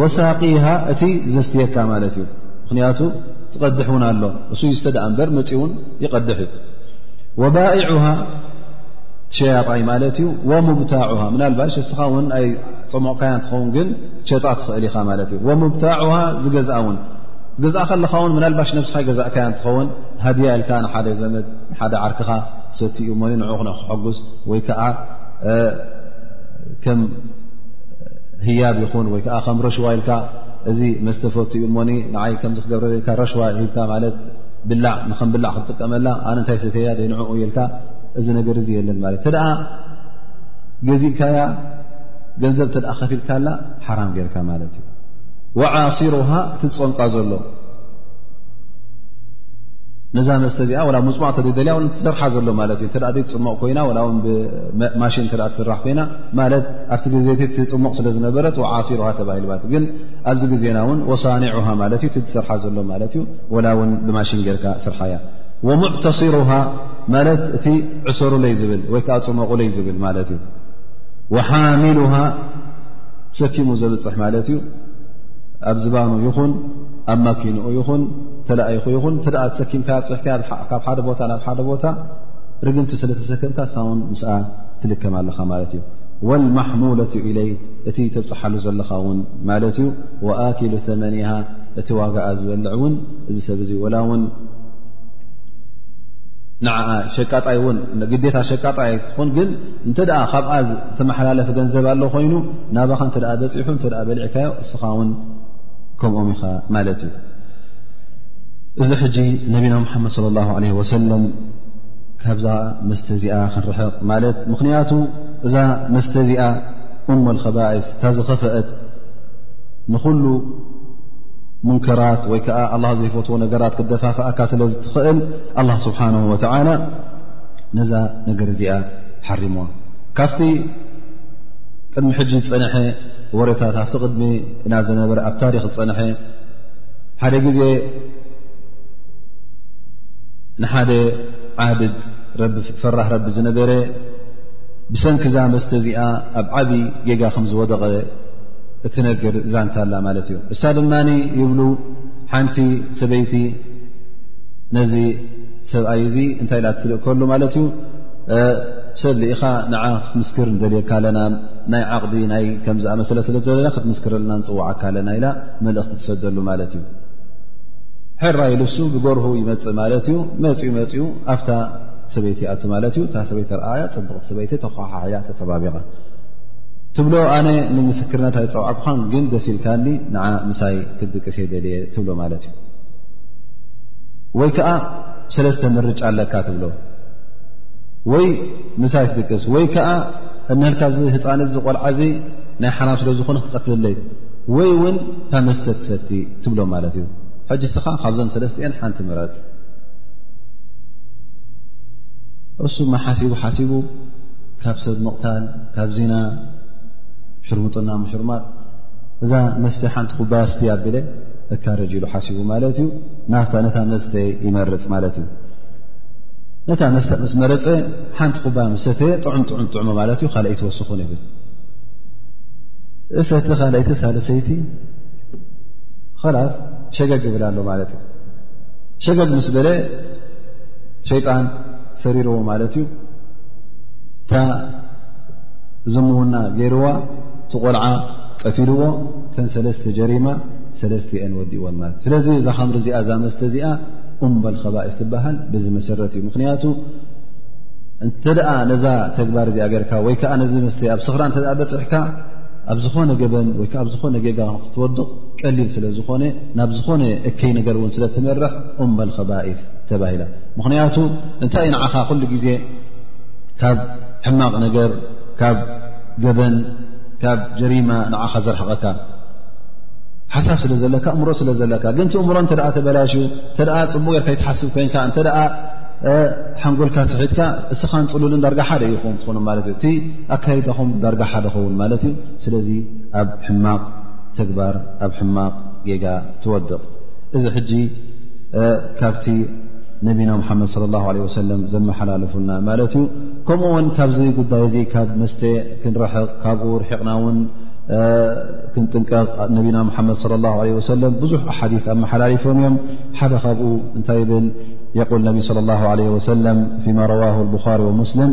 ወሳቂሃ እቲ ዘስትየካ ማለት እዩ ምክንያቱ ትቐድሕ እውን ኣሎ እሱ ዝተደኣ እምበር መፂ እውን ይቐድሕ እዩ ወባይዑሃ ትሸያጣይ ማለት እዩ ወሙብታዑሃ ምናልባሽ እስኻ ውን ኣይ ፀሞቕካያ እንትኸውን ግን ሸጣ ትኽእል ኢኻ ማለት እዩ ወሙብታዑሃ ዝገዝኣ ውን ገዝኣ ከለኻ ውን ምናልባሽ ነብስኻ ገዛእካያ እንትኸውን ሃድያ ኢልካ ንሓደ ዘመድ ንሓደ ዓርክኻ ሰቲ እዩ ሞዩ ንዑ ክነክሕጉስ ወይ ከዓ ከም ህያብ ይኹን ወይ ከዓ ከም ረሽዋ ኢልካ እዚ መስተፈት እዩ እሞኒ ንዓይ ከምዚ ክገብረልካ ረሽዋ ሂብካ ማለት ብላዕ ንከም ብላዕ ክትጥቀመላ ኣነ እንታይ ሰተያ ዘይንዕኡ የልካ እዚ ነገር እዚ የለን ማለት እተ ገዚእካያ ገንዘብ እተ ከፊልካላ ሓራም ገይርካ ማለት እዩ ወዓሲሩሃ እቲ ዝፀንቋ ዘሎ ነዛ መስተ እዚኣ ወላ ሙፅማቅ ተደደልያ ትሰርሓ ዘሎ ማለት እዩ እተ ዘይትፅመቕ ኮይና ወላ ውን ብማሽን እተ ትስራሕ ኮይና ማለት ኣብቲ ግዜ እቲ ትፅሙቕ ስለ ዝነበረት ዓሲሩሃ ተባሂሉ ማለት ግን ኣብዚ ግዜና እውን ወሳኒዑሃ ማለት እዩ እቲ ዝስርሓ ዘሎ ማለት እዩ ወላ እውን ብማሽን ጌርካ ስርሓ እያ ወሙዕተሲሩሃ ማለት እቲ ዕሰሩለይ ዝብል ወይ ከዓ ፅመቑለይ ዝብል ማለት እዩ ወሓሚሉሃ ሰኪሙ ዘብፅሕ ማለት እዩ ኣብ ዝባኑ ይኹን ኣብ ማኪንኡ ይኹን ተላኣይኹ ይኹን እተ ተሰኪምካ ፅሕካ ካብ ሓደ ቦታ ናብ ሓደ ቦታ ርግምቲ ስለ ተሰከምካ ሳውን ምስኣ ትልከም ኣለኻ ማለት እዩ ወልማሕሙለት ኢለይ እቲ ተብፅሓሉ ዘለኻ ውን ማለት እዩ ወኣኪሉ ተመኒሃ እቲ ዋጋኣ ዝበልዕ እውን እዚ ሰብ እዚ ወላ ውን ንዓኣ ሸቃጣይ ውን ግዴታ ሸቃጣይ ኣይትኾን ግን እንተ ካብኣ ተመሓላለፊ ገንዘብ ኣሎ ኮይኑ ናባኻ እተ በፂሑ እተ በሊዕካዮ እስኻ ውን ከምኦም ኢኻ ማለት እዩ እዚ ሕጂ ነቢና ሙሓመድ ለ ላ ለ ወሰለም ካብዛ መስተ እዚኣ ክንርሕቕ ማለት ምኽንያቱ እዛ መስተ እዚኣ እሞ ከባኢስ እታ ዝኸፈአት ንኹሉ ሙንከራት ወይ ከዓ ኣላ ዘይፈትዎ ነገራት ክደፋፍእካ ስለ ዝትኽእል ኣላ ስብሓን ወተላ ነዛ ነገር እዚኣ ሓሪሞ ካብቲ ቅድሚ ሕጂ ዝፀንሐ ወረታት ኣብቲ ቅድሚ እና ዝነበረ ኣብ ታሪክ ዝፀንሐ ሓደ ግዜ ንሓደ ዓብድ ፈራህ ረቢ ዝነበረ ብሰንኪ እዛ መስተ እዚኣ ኣብ ዓብዪ ጌጋ ከም ዝወደቐ እትነግር ዛንታ ኣላ ማለት እዩ እሳ ድማ ይብሉ ሓንቲ ሰበይቲ ነዚ ሰብኣይ እዚ እንታይ ላ ትልእ ከሉ ማለት እዩ ሰብ ልኢኻ ንዓ ክትምስክር ንደልየካ ኣለና ናይ ዓቕዲ ናይ ከምዝኣመሰለ ስለ ዘለና ክትምስክርልና ንፅዋዓካ ኣለና ኢላ መልእኽቲ ትሰደሉ ማለት እዩ ሕራ ኢሉሱ ብገርሁ ይመፅእ ማለት እዩ መፅኡ መፅኡ ኣብታ ሰበይቲ ይኣቱ ማለት እዩ እታ ሰበይቲ ርኣያ ፅብቕቲ ሰበይቲ ተኳሓሕያ ተፀባቢቓ ትብሎ ኣነ ንምስክርነት ኣይፀዋዕኩኻን ግን ደስ ኢልካኒ ንዓ ምሳይ ክድቅሰ ደልየ ትብሎ ማለት እዩ ወይ ከዓ ሰለስተ ምርጫ ኣለካ ትብሎ ወይ ምሳይ ክድቅስ ወይ ከዓ እነህልካ ዚ ህፃን እዚ ቆልዓ እዚ ናይ ሓራም ስለ ዝኾነ ክቀትልለይ ወይ እውን ታመስተ ትሰቲ ትብሎ ማለት እዩ ሕጂ እስኻ ካብዞም ሰለስተኤን ሓንቲ ምረፅ እሱ ማሓሲቡ ሓሲቡ ካብ ሰብ ምቕታል ካብ ዚና ሽርሙጥና ምሽርማጥ እዛ መስተ ሓንቲ ኩባያስቲ ኣብለ እካረጅ ኢሉ ሓሲቡ ማለት እዩ ናፍታ ነታ መስተ ይመርፅ ማለት እዩ ነታ መስተ ምስ መረፀ ሓንቲ ኩባያ ምሰተየ ጥዑም ጥዑም ጥዑሙ ማለት እዩ ካልኣይ ትወስኹን ይብል እሰቲ ካልይቲ ሳለሰይቲ ኸላስ ሸገግ ይብል ኣሎ ማለት እዩ ሸገግ ምስ በለ ሸይጣን ሰሪርዎ ማለት እዩ እታ ዝምውና ገይርዋ እቲ ቆልዓ ቀትልዎ ተን ሰለስተ ጀሪማ ሰለስተ እን ወዲእዎን ማለት ስለዚ እዛ ከምሪ እዚኣ እዛ መስተ እዚኣ እምበል ከባእስ ትበሃል ብዚ መሰረት እዩ ምክንያቱ እንተ ነዛ ተግባር እዚኣ ገርካ ወይ ከዓ ነዚ መስተ ኣብ ስኽራ እተ በፅሕካ ኣብ ዝኾነ ገበን ወይ ከዓ ኣብ ዝኾነ ጌጋ ክትወድቕ ቀሊል ስለ ዝኾነ ናብ ዝኾነ እከይ ነገር እውን ስለ ትመርሕ ኡመል ከባኢፍ ተባሂላ ምኽንያቱ እንታይ ዩ ንዓኻ ኩሉ ግዜ ካብ ሕማቕ ነገር ካብ ገበን ካብ ጀሪማ ንዓኻ ዘርሕቐካ ሓሳብ ስለ ዘለካ እምሮ ስለ ዘለካ ግን ቲ እምሮ እተ ተበላሽ እተ ፅቡቅ ር ከይትሓስብ ኮንካ እተ ሓንጎልካ ስሒትካ እስኻን ፅሉልን ዳርጋ ሓደ ይኹም ትኾኑ ማለት እዩ ኣካይዳኹም ዳርጋ ሓደ ኸውን ማለት እዩ ስለዚ ኣብ ሕማቕ ተግባር ኣብ ሕማቕ ጌጋ ትወድቕ እዚ ሕጂ ካብቲ ነቢና ሙሓመድ ለ ላ ለ ወሰለም ዘመሓላለፉና ማለት እዩ ከምኡ ውን ካብዚ ጉዳይ እዚ ካብ መስተ ክንረሕቕ ካብኡ ርሒቕና ውን ክንጥንቀቕ ነቢና ሙሓመድ ለ ላ ለ ወሰለም ብዙሕ ኣሓዲ ኣመሓላሊፎም እዮም ሓደ ካብኡ እንታይ ይብል የቁል ነቢ ለ ላ ለ ወሰለም ፊማ ረዋ ቡኻሪ ወሙስሊም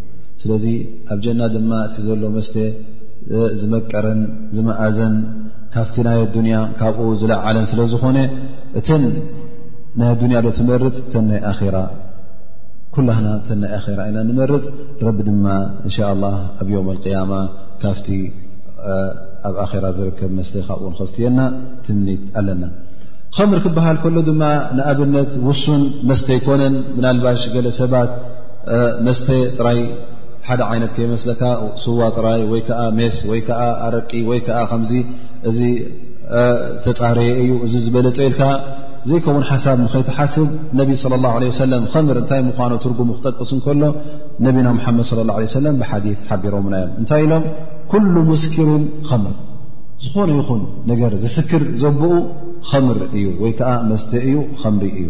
ስለዚ ኣብ ጀና ድማ እቲ ዘሎ መስተ ዝመቀረን ዝመኣዘን ካብቲ ናይ ኣዱንያ ካብኡ ዝለዓለን ስለ ዝኾነ እተን ናይ ኣዱንያ ዶ ትመርፅ እተን ናይ ኣራ ኩላህና እተን ናይ ኣራ ኢና ንመርፅ ረቢ ድማ እንሻ ላ ኣብ ዮም ኣልቅያማ ካብቲ ኣብ ኣራ ዝርከብ መስተ ካብኡ ንኸስትየና ትምኒት ኣለና ኸምር ክበሃል ከሎ ድማ ንኣብነት ውሱን መስተ ኣይኮነን ምናልባሽ ገለ ሰባት መስተ ጥራይ ሓደ ዓይነት ከይመስለካ ስዋ ጥራይ ወይ ከዓ ሜስ ወይ ከዓ ኣረቂ ወይ ከዓ ከምዚ እዚ ተፃረየ እዩ እዚ ዝበለፀ ኢልካ ዘይከውን ሓሳብ ንኸይትሓስብ ነቢ ስለ ላ ለ ሰለም ኸምር እንታይ ምኳኑ ትርጉሙ ክጠቅስ እንከሎ ነቢና ሙሓመድ ስለ ላ ለ ሰለም ብሓዲ ሓቢሮምና እዮም እንታይ ኢሎም ኩሉ ሙስኪርን ኸምር ዝኾነ ይኹን ነገር ዝስክር ዘብኡ ኸምር እዩ ወይ ከዓ መስተ እዩ ኸምሪ እዩ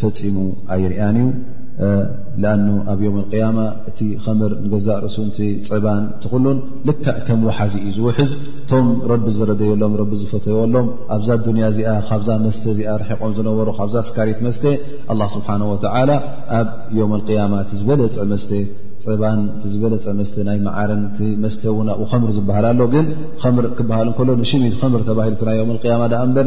ፈፂሙ ኣይርኣን እዩ ኣኑ ኣብ ዮም ቅያማ እቲ ከምር ንገዛእ ርእሱ ን ፀባን ትኩሉን ልክዕ ከም ውሓዚ እዩ ዝውሕዝ እቶም ረቢ ዝረደየሎም ረቢ ዝፈተወሎም ኣብዛ ዱንያ እዚኣ ካብዛ መስተ እዚኣ ርሒቆም ዝነበሩ ካብዛ ስካሪት መስተ ኣላ ስብሓን ወተላ ኣብ ዮም ቅያማ ዝበለፀ መስተ ፀባን ዝበለፀ መስተ ናይ መዓርን መስተ ውን ኣብኡ ከምር ዝበሃል ኣሎ ግን ምር ክበሃል እከሎ ንሽም ከምር ተባሂሉቲ ናይ ዮም ቅያማ ዳኣ እምበር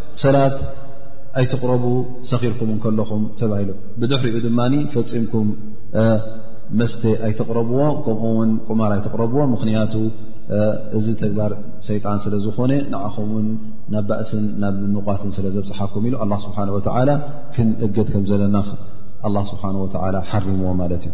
ሰላት ኣይትቕረቡ ሰኺርኩም እንከለኹም ተባሂሉ ብድሕሪኡ ድማ ፈፂምኩም መስተ ኣይትቕረብዎ ከምኡ ውን ቁማር ኣይትቕረብዎ ምኽንያቱ እዚ ተግባር ሰይጣን ስለ ዝኾነ ንዓኹም ውን ናብ ባእስን ናብ ምንቋትን ስለ ዘብፅሓኩም ኢሉ ኣላ ስብሓን ወተዓላ ክንእገድ ከም ዘለና ኣላ ስብሓን ወተዓላ ሓሪምዎ ማለት እዩ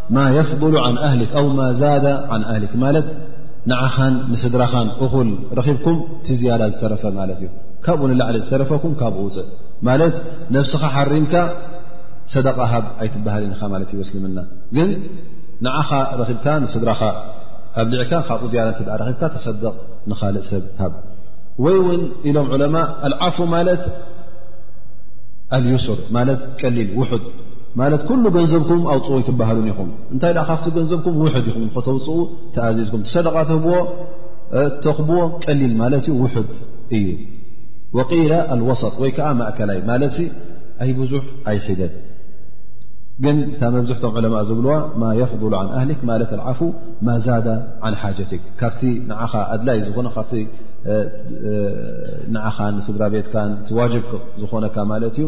ማ የፍضሉ ን ኣህሊ ኣው ማ ዛዳ ን ኣህሊ ማለት ንዓኻን ንስድራኻን እኹል ረኺብኩም እቲ ዝያዳ ዝተረፈ ማለት እዩ ካብኡ ንላዕሊ ዝተረፈኩም ካብኡ ውፅእ ማለት ነብስኻ ሓሪምካ ሰደቃ ሃብ ኣይትበሃልን ኢኻ ማለት እዩ ወስልምና ግን ንዓኻ ረኺብካ ንስድራኻ ኣብሊዕካ ካብኡ ዝያዳ እተ ረኺብካ ተሰደቕ ንኻልእ ሰብ ሃብ ወይ እውን ኢሎም ዑለማ ኣልዓፉ ማለት ኣልዩሱር ማለት ቀሊል ውሑድ ማለት ኩሉ ገንዘብኩም ኣውፅኡ ኣይትበሃሉን ኢኹም እንታይ ደ ካብቲ ገንዘብኩም ውሕድ ኢኹም ከተውፅኡ ተኣዚዝኩም ትሰደቃ ትህብዎ ተኽብዎ ቀሊል ማለት እዩ ውሕድ እዩ ወቂለ ኣልወሰጥ ወይ ከዓ ማእከላይ ማለት ኣይ ብዙሕ ኣይ ሒደት ግን እታ መብዝሕቶም ዕለማእ ዝብልዋ ማ የፍضሉ ን ኣህሊክ ማለት ዓፉ ማ ዛዳ ን ሓጀትክ ካብቲ ንዓኻ ኣድላይ ዝኾነ ካብቲ ንዓኻን ስድራ ቤትካን ትዋጅብ ዝኾነካ ማለት እዩ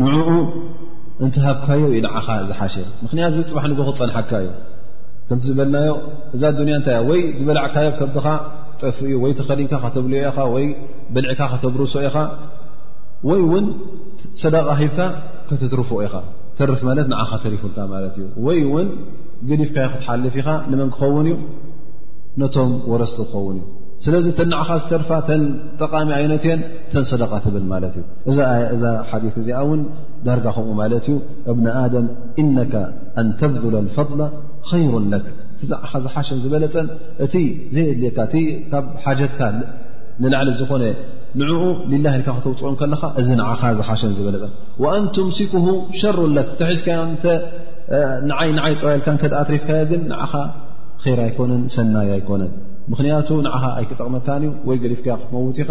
ንዕኡ እንተሃብካዮ እዩ ንዓኻ ዝሓሸ ምኽንያት እዚ ፅባሕ ንጎ ክፀንሓካ እዩ ከምቲ ዝበልናዮ እዛ ዱንያ እንታይ ወይ ዝበላዕካዮ ከብድኻ ክጠፍ እዩ ወይ ተኸዲንካ ከተብልዮ ኢኻ ወይ ብልዕካ ከተብርሶ ኢኻ ወይ እውን ሰደቃ ሂብካ ከተትርፎ ኢኻ ተርፍ ማለት ንዓኻ ተሪፉልካ ማለት እዩ ወይ እውን ግዲፍካዮ ክትሓልፍ ኢኻ ንመን ክኸውን እዩ ነቶም ወረስቲ ክኸውን እዩ ስለዚ ተናዕኻ ዝተርፋ ተን ጠቃሚ ኣይነት እየን ተን ሰደቃ ትብል ማለት እዩ እዛ ኣያ እዛ ሓዲት እዚኣ እውን ዳርጋ ከምኡ ማለት እዩ እብነ ኣደም እነካ ኣንተብዙለ ልፈضላ ኸይሩ ለክ እቲ ዛዕኻ ዝሓሸን ዝበለፀን እቲ ዘየድልየካ እቲ ካብ ሓጀትካ ንላዕሊ ዝኾነ ንዕኡ ሊላ ኢልካ ከተውፅኦ ከለኻ እዚ ንዓኻ ዝሓሸን ዝበለፀን ኣን ትምሲኩሁ ሸሩ ለክ ተሒዝካዮ ንዓይ ንዓይ ጥራይ ኢልካ እተ ኣትሪፍካዮ ግን ንዓኻ ር ኣይኮነን ሰናይ ኣይኮነን ምኽንያቱ ንዓኻ ኣይክጠቕመካን እዩ ወይ ገሊፍካዮ ክትመውት ኢኻ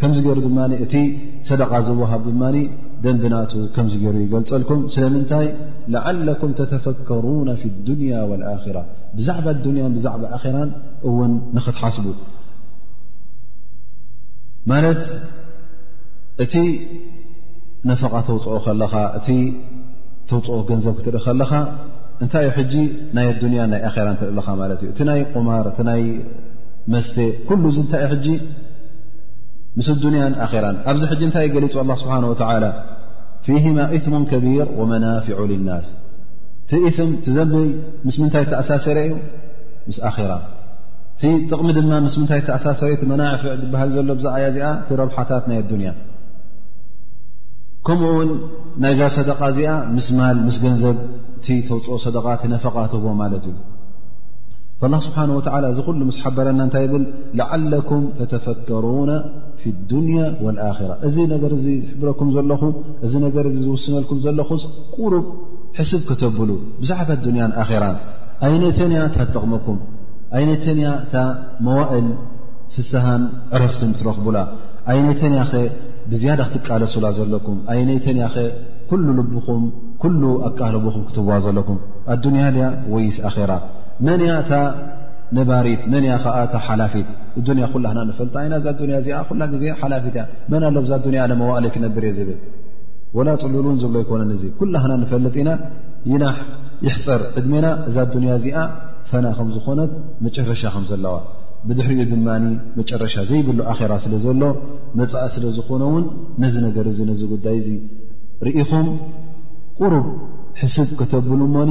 ከምዚ ገይሩ ድማ እቲ ሰደቃ ዝወሃብ ድማ ደንቢ ናቱ ከምዚ ገይሩ ይገልፀልኩም ስለምንታይ ለዓለኩም ተተፈከሩና ፊ ዱንያ ወልኣራ ብዛዕባ ኣዱንያን ብዛዕባ ኣራን እውን ንኽትሓስቡ ማለት እቲ ነፈቓ ተውፅኦ ከለኻ እቲ ተውፅኦ ገንዘብ ክትርኢ ከለኻ እንታይ ዩ ሕጂ ናይ ኣዱንያ ናይ ኣራ ትርኢ ኣለኻ ማለት እዩ እቲ ናይ ቁማር እቲ ናይ መስተ ኩሉ እዚ እንታይ እዩ ሕጂ ምስ ኣዱንያን ኣራን ኣብዚ ሕጂ እንታይ ገሊጹ ኣላ ስብሓን ወተላ ፊህማ ኢትሙ ከቢር ወመናፊዑ ልናስ እቲ ኢትም እቲ ዘንቢ ምስ ምንታይ ተኣሳሰረ እዩ ምስ ኣራ እቲ ጥቕሚ ድማ ምስ ምንታይ ተኣሳሰረ ዩ መናፍዕ ዝበሃል ዘሎ ብዛ ኣያ እዚኣ እቲ ረብሓታት ናይ ኣዱንያ ከምኡ ውን ናይዛ ሰደቃ እዚኣ ምስ ማል ምስ ገንዘብ እቲ ተውፅኦ ሰደቃ እቲ ነፈቓ ትህቦ ማለት እዩ ኣላህ ስብሓን ወተዓላ እዚ ኩሉ ምስ ሓበረና እንታይ ይብል ለዓለኩም ተተፈከሩና ፊ ዱንያ ወልኣራ እዚ ነገር እዚ ዝሕብረኩም ዘለኹ እዚ ነገር እዚ ዝውስነልኩም ዘለኹስ ቁሩብ ሕስብ ከተብሉ ብዛዕባ ዱንያን ኣራን ኣይነተን እያ እታ ትጠቕመኩም ኣይነተን እያ እታ መዋእል ፍስሃን ዕረፍትን ትረኽቡላ ኣይነተን እያ ኸ ብዝያዳ ክትቃለሱላ ዘለኩም ኣይነተን እያ ኸ ኩሉ ልብኹም ኩሉ ኣቃልቡኹም ክትዋ ዘለኩም ኣዱንያ ድያ ወይስ ኣራ መን እያ እታ ነባሪት መን እያ ከዓ እታ ሓላፊት እዱንያ ኩላና ንፈልጣ ኢና እዛ ዱንያ እዚኣ ኩላ ግዜ ሓላፊት እያ መን ኣሎ ብዛ ዱንያ ኣነ መዋእለይ ክነብር እየ ዝብል ወላ ፅሉል እውን ዝብሎ ኣይኮነን እዚ ኩላና ንፈልጥ ኢና ይናሕ ይሕፀር ዕድሜና እዛ ዱንያ እዚኣ ፈና ከም ዝኾነት መጨረሻ ከም ዘለዋ ብድሕሪኡ ድማ መጨረሻ ዘይብሉ ኣኼራ ስለ ዘሎ መፃኢ ስለ ዝኾነ እውን ነዚ ነገር እዚ ነዚ ጉዳይ እዚ ርኢኹም ቁሩብ ሕስብ ከተብሉ እሞኒ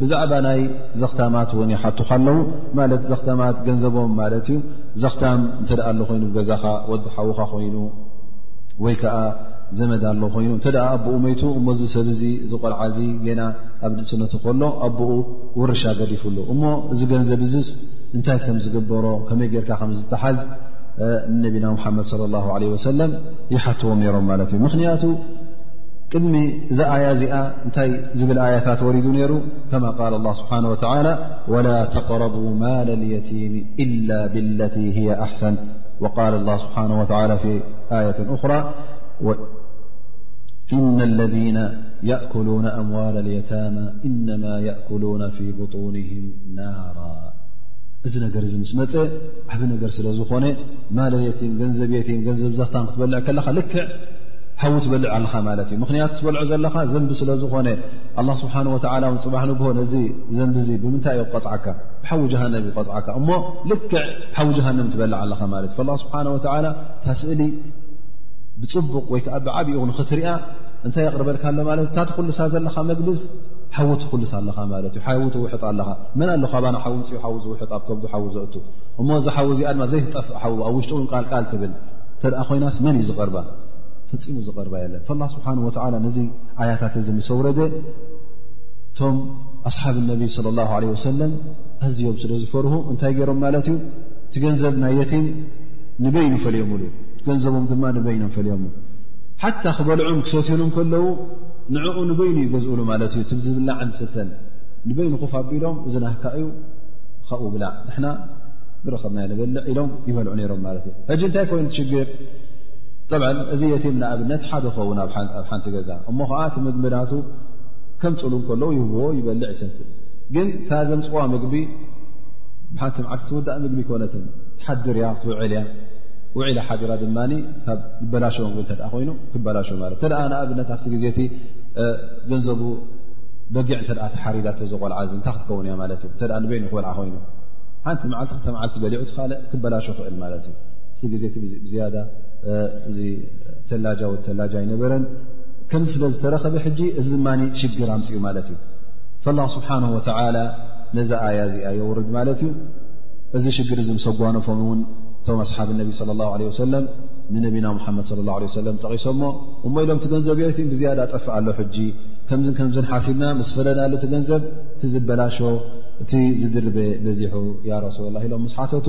ብዛዕባ ናይ ዘኽታማት እውን ይሓቱካ ኣለዉ ማለት ዘኽታማት ገንዘቦም ማለት እዩ ዘኽታም እንተ ኣሎ ኮይኑ ገዛኻ ወዲ ሓዉኻ ኮይኑ ወይ ከዓ ዘመድ ኣሎ ኮይኑ እተ ኣቦኡ መይቱ እሞ እዚ ሰብ እዚ እዚ ቆልዓ እዚ ገና ኣብ ንእስነቱ ከሎ ኣቦኡ ውርሻ ገዲፍሉ እሞ እዚ ገንዘብ እዚስ እንታይ ከም ዝግበሮ ከመይ ጌርካ ከም ዝተሓዝ ንነቢና ሙሓመድ ለ ላ ለ ወሰለም ይሓትዎም ነይሮም ማለት እዩ ምክንያቱ እ እዛ ي ዚኣ እታይ ብل آيታت ورد ሩ كما قال الله سبحنه وتعلى ولا تقربا مال اليتيم إلا بالت هي أحسن وقال الله سبه وى في ية أرى إن الذين يأكلون أموال اليتام إنما يأكلون في بطونهم نار እዚ ነر مس م ዓብ ن ስل ዝኾن ل اليتم ብ ت ንብ ዘታ ክትበልع ኻ ልክع ሓዊ ትበልዕ ኣለኻ ማለት እዩ ምክንያቱ ትበልዖ ዘለኻ ዘንቢ ስለ ዝኾነ ኣላ ስብሓን ወተላ ን ፅባሕ ንግሆ ነዚ ዘንቢ እዙ ብምንታይ ዩ ክቐፅዓካ ብሓዊ ጀሃንም እዩ ክቐፅዓካ እሞ ልክዕ ሓዊ ጀሃንም ትበልዕ ኣለኻ ማለት እዩ ላ ስብሓን ወተላ ታስእሊ ብፅቡቕ ወይ ከዓ ብዓብኡ ንኽትሪኣ እንታይ የቕርበልካ ኣሎ ማለት እታ ትኩልሳ ዘለኻ መግብዝ ሓዊ ትኩልስ ኣለኻ ማለት እዩ ሓዊ ትውሕጥ ኣለኻ መን ኣለካ ኣባና ሓዊ ምፅኡ ሓዊ ዝውሕጥ ኣብ ከብዱ ሓዊ ዘእቱ እሞ እዚ ሓዊ እዚኣ ድማ ዘይትጠፍእ ሓዊ ኣብ ውሽጢ እውን ቃልቃል ትብል እተ ኮይናስ መን እዩ ዝቐርባ ፈፂሙ ዝቐርባ የለን ላ ስብሓን ወላ ነዚ ኣያታት እዚ ምስ ኣውረደ እቶም ኣስሓብ ነቢ ለ ላ ለ ወሰለም ኣዝዮም ስለ ዝፈርሁ እንታይ ገይሮም ማለት እዩ እቲ ገንዘብ ናይ የቲም ንበይኑ ፈልዮምሉ ገንዘቦም ድማ ንበይኖም ፈልዮምሉ ሓታ ክበልዑን ክሰትዩን ከለዉ ንዕኡ ንበይኑ ይገዝእሉ ማለት እዩ ዝብላዕን ዝስተን ንበይኑ ክፍ ኣቢሎም እዚ ናህካ እዩ ካብኡ ብላዕ ንሕና ዝረከብናዮ ንበልዕ ኢሎም ይበልዑ ነይሮም ማለት እዩ ሕጂ እንታይ ኮይኑ ትሽግር ጠብ እዚ የቲም ንኣብነት ሓደ ኸውን ኣብ ሓንቲ ገዛ እሞ ከዓ እቲ ምግብናቱ ከም ፅሉ ከለዉ ይህብዎ ይበልዕ ይሰት ግን እታ ዘምፅዋ ምግቢ ሓንቲ መዓልቲ ትውዳእ ምግቢ ይኮነትን ትሓድር እያ ክትውዕል እያ ውዒላ ሓዲራ ድማ ካብ ዝበላሸ ም እተ ኮይኑ ክበላሸ ማለት እተ ንኣብነት ኣብቲ ግዜ እቲ ገንዘቡ በጊዕ እተ ተሓሪዳ ዘቆልዓ እ እንታይ ክትከውን እያ ማለት እዩ እተ ንበይኑ ክበልዓ ኮይኑ ሓንቲ መዓልቲ ክተ መዓልቲ በሊዑ ትካልእ ክበላሸ ክእል ማለት እዩ እቲ ግዜ ብዝያዳ እዚ ተላጃ ወ ተላጃ ኣይነበረን ከም ስለ ዝተረኸበ ሕጂ እዚ ድማ ሽግር ኣምፅኡ ማለት እዩ ፈላ ስብሓን ወተላ ነዚ ኣያ እዚኣ የውርድ ማለት እዩ እዚ ሽግር እዚ ምስ ኣጓነፎም እውን እቶም ኣስሓብ ነቢ ለ ላ ለ ወሰለም ንነቢና ሙሓመድ ለ ላ ሰለም ጠቒሶሞ እሞ ኢሎም እቲ ገንዘብ ት ብዝያዳ ጠፍእ ኣሎ ሕጂ ከምዝ ከምዝን ሓሲብና ምስ ፈለና ሉ እቲ ገንዘብ እቲ ዝበላሾ እቲ ዝድርበ በዚሑ ያ ረሱላ ላ ኢሎም ምስ ሓተቱ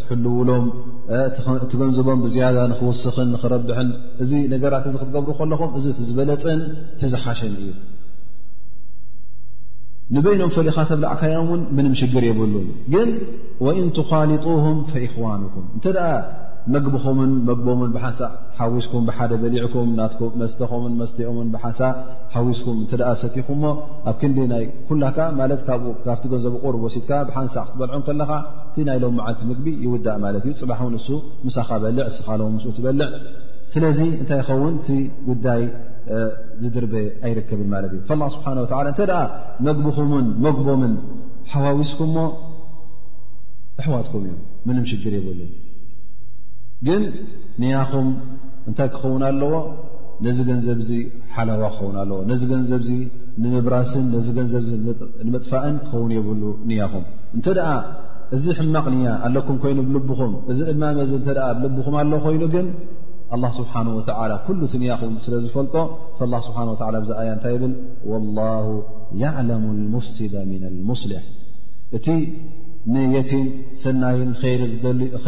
ትሕልውሎም እቲ ገንዝቦም ብዝያዳ ንክውስኽን ንክረብሕን እዚ ነገራት እዚ ክትገብሩ ከለኹም እዚ ዝበለፅን እቲ ዝሓሸን እዩ ንበይኖም ፈሊኻ ተብላዕካዮም እውን ምንም ሽግር የብሉን ግን ወእን ትኻሊጡሁም ፈኢኽዋንኩም እንተ መግብኹምን መግቦምን ብሓንሳእ ሓዊስኩም ብሓደ በሊዕኩም መስተኹምን መስተኦምን ብሓንሳእ ሓዊስኩም እተ ሰቲኹምሞ ኣብ ክንዲ ናይ ኩላካ ማለት ካብቲ ገንዘቡ ቁርብ ወሲድካ ብሓንሳእ ክትበልዖም ከለኻ እቲ ናይ ሎም መዓልቲ ምግቢ ይውዳእ ማለት እዩ ፅባሕ ውን እሱ ምሳኻ በልዕ እስኻ ሎ ምስ ትበልዕ ስለዚ እንታይ ይኸውን እቲ ጉዳይ ዝድርበ ኣይርከብን ማለት እዩ ላ ስብሓን ወላ እንተ መግብኹምን መግቦምን ሓዋዊስኩሞ ኣሕዋትኩም እዮም ምንም ሽግር የብሉ ግን ንያኹም እንታይ ክኸውን ኣለዎ ነዚ ገንዘብ እዚ ሓላዋ ክኸውን ኣለዎ ነዚ ገንዘብ ዚ ንምብራስን ነዚ ገንዘብ ንመጥፋእን ክኸውን የብሉ ንያኹም እንተ ደኣ እዚ ሕማቕ ንያ ኣለኩም ኮይኑ ብልብኹም እዚ እማመ እዚ እተ ኣ ብልብኹም ኣሎ ኮይኑ ግን ኣላ ስብሓን ወተላ ኩሉ እቲ ንያኹም ስለ ዝፈልጦ ላ ስብሓን ወላ ብዚ ኣያ እንታይ ይብል ወላሁ ያዕለሙ ልሙፍሲደ ምና ልሙስሊሕ እቲ ንየቲም ሰናይን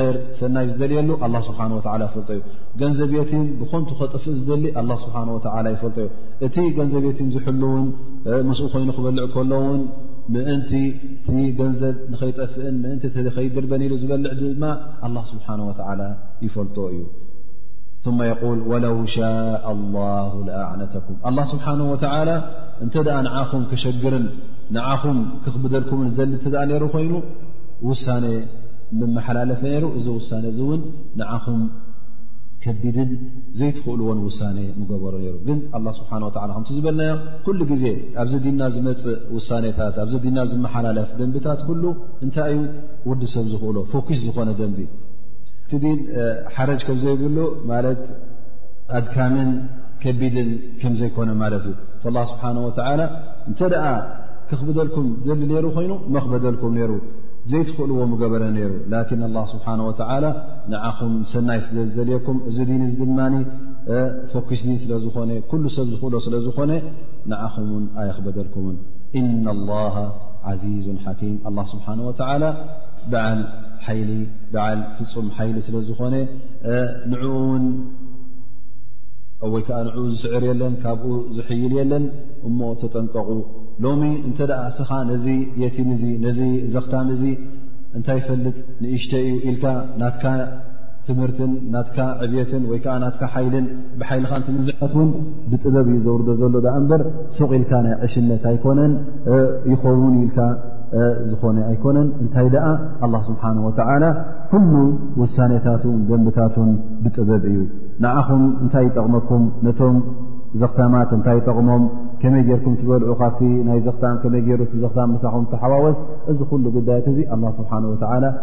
ር ሰናይ ዝደልየሉ ኣላ ስብሓን ወላ ይፈልጦ እዩ ገንዘብ የቲም ብኮንቱ ከጥፍእ ዝደሊ ኣላ ስብሓን ወላ ይፈልጦ እዩ እቲ ገንዘብ የቲም ዝሕልውን ምስኡ ኮይኑ ክበልዕ ከሎውን ምእንቲ እቲ ገንዘብ ንኸይጠፍእን ምእንቲ ከይድርበን ኢሉ ዝበልዕ ድማ ኣላ ስብሓን ወተዓላ ይፈልጦ እዩ ثመ የቁል ወለው ሻء ላሁ ለኣዕነተኩም ኣላ ስብሓን ወተዓላ እንተ ደኣ ንዓኹም ክሸግርን ንዓኹም ክኽብደልኩምን ዝዘሊ እተ ነይሩ ኮይኑ ውሳነ ምመሓላለፈ ነይሩ እዚ ውሳነ እዚ እውን ንዓኹም ከቢድን ዘይትኽእልዎን ውሳነ ምገበሩ ነይሩ ግን ኣላ ስብሓን ወላ ከምቲ ዝበልናዮ ኩሉ ግዜ ኣብዚ ዲና ዝመፅእ ውሳኔታት ኣብዚ ዲና ዝመሓላለፍ ደንብታት ኩሉ እንታይ እዩ ወዲ ሰብ ዝኽእሎ ፎኪስ ዝኾነ ደንቢ እቲ ዲን ሓረጅ ከም ዘይብሉ ማለት ኣድካምን ከቢድን ከም ዘይኮነ ማለት እዩ ላ ስብሓን ወተላ እንተ ደኣ ከኽብደልኩም ዘሊ ነይሩ ኮይኑ መኽበደልኩም ነይሩ ዘይትኽእልዎ ምገበረ ነይሩ ላኪን ኣላ ስብሓን ወተላ ንዓኹም ሰናይ ስለ ዝደልየኩም እዚ ዲን እዚ ድማ ፎኪስ ዲን ስለ ዝኾነ ኩሉ ሰብ ዝኽእሎ ስለ ዝኾነ ንዓኹም ውን ኣየኽበደልኩምን እና ላሃ ዓዚዙን ሓኪም ኣላ ስብሓን ወተዓላ በዓል ሓይሊ በዓል ፍፁም ሓይሊ ስለ ዝኾነ ንኡ ውን ወይ ከዓ ንኡ ዝስዕር የለን ካብኡ ዝሕይል የለን እሞ ተጠንቀቑ ሎሚ እንተ ደኣ እስኻ ነዚ የቲም እዚ ነዚ ዘኽታም እዚ እንታይ ይፈልጥ ንእሽተ እዩ ኢልካ ናትካ ትምህርትን ናትካ ዕብትን ወይ ከዓ ናትካ ሓይልን ብሓይልኻ ትምዝሐት ውን ብጥበብ እዩ ዘውርዶ ዘሎ ዳኣ እምበር ሱቕ ኢልካ ናይ ዕሽነት ኣይኮነን ይኸውን ኢልካ ዝኾነ ኣይኮነን እንታይ ደኣ ኣላ ስብሓን ወተዓላ ኩሉ ውሳኔታትን ደንብታትን ብጥበብ እዩ ንዓኹም እንታይ ይጠቕመኩም ነቶም ዘኽታማት እንታይ ይጠቕሞም ከመይ ጌርኩም ትበልዑ ካብቲ ናይ ዘኽታም ከመይ ገይሩ ዘኽታም ምሳኹም ተሓዋወስ እዚ ኩሉ ጉዳያት እዚ ኣላ ስብሓን ወተዓላ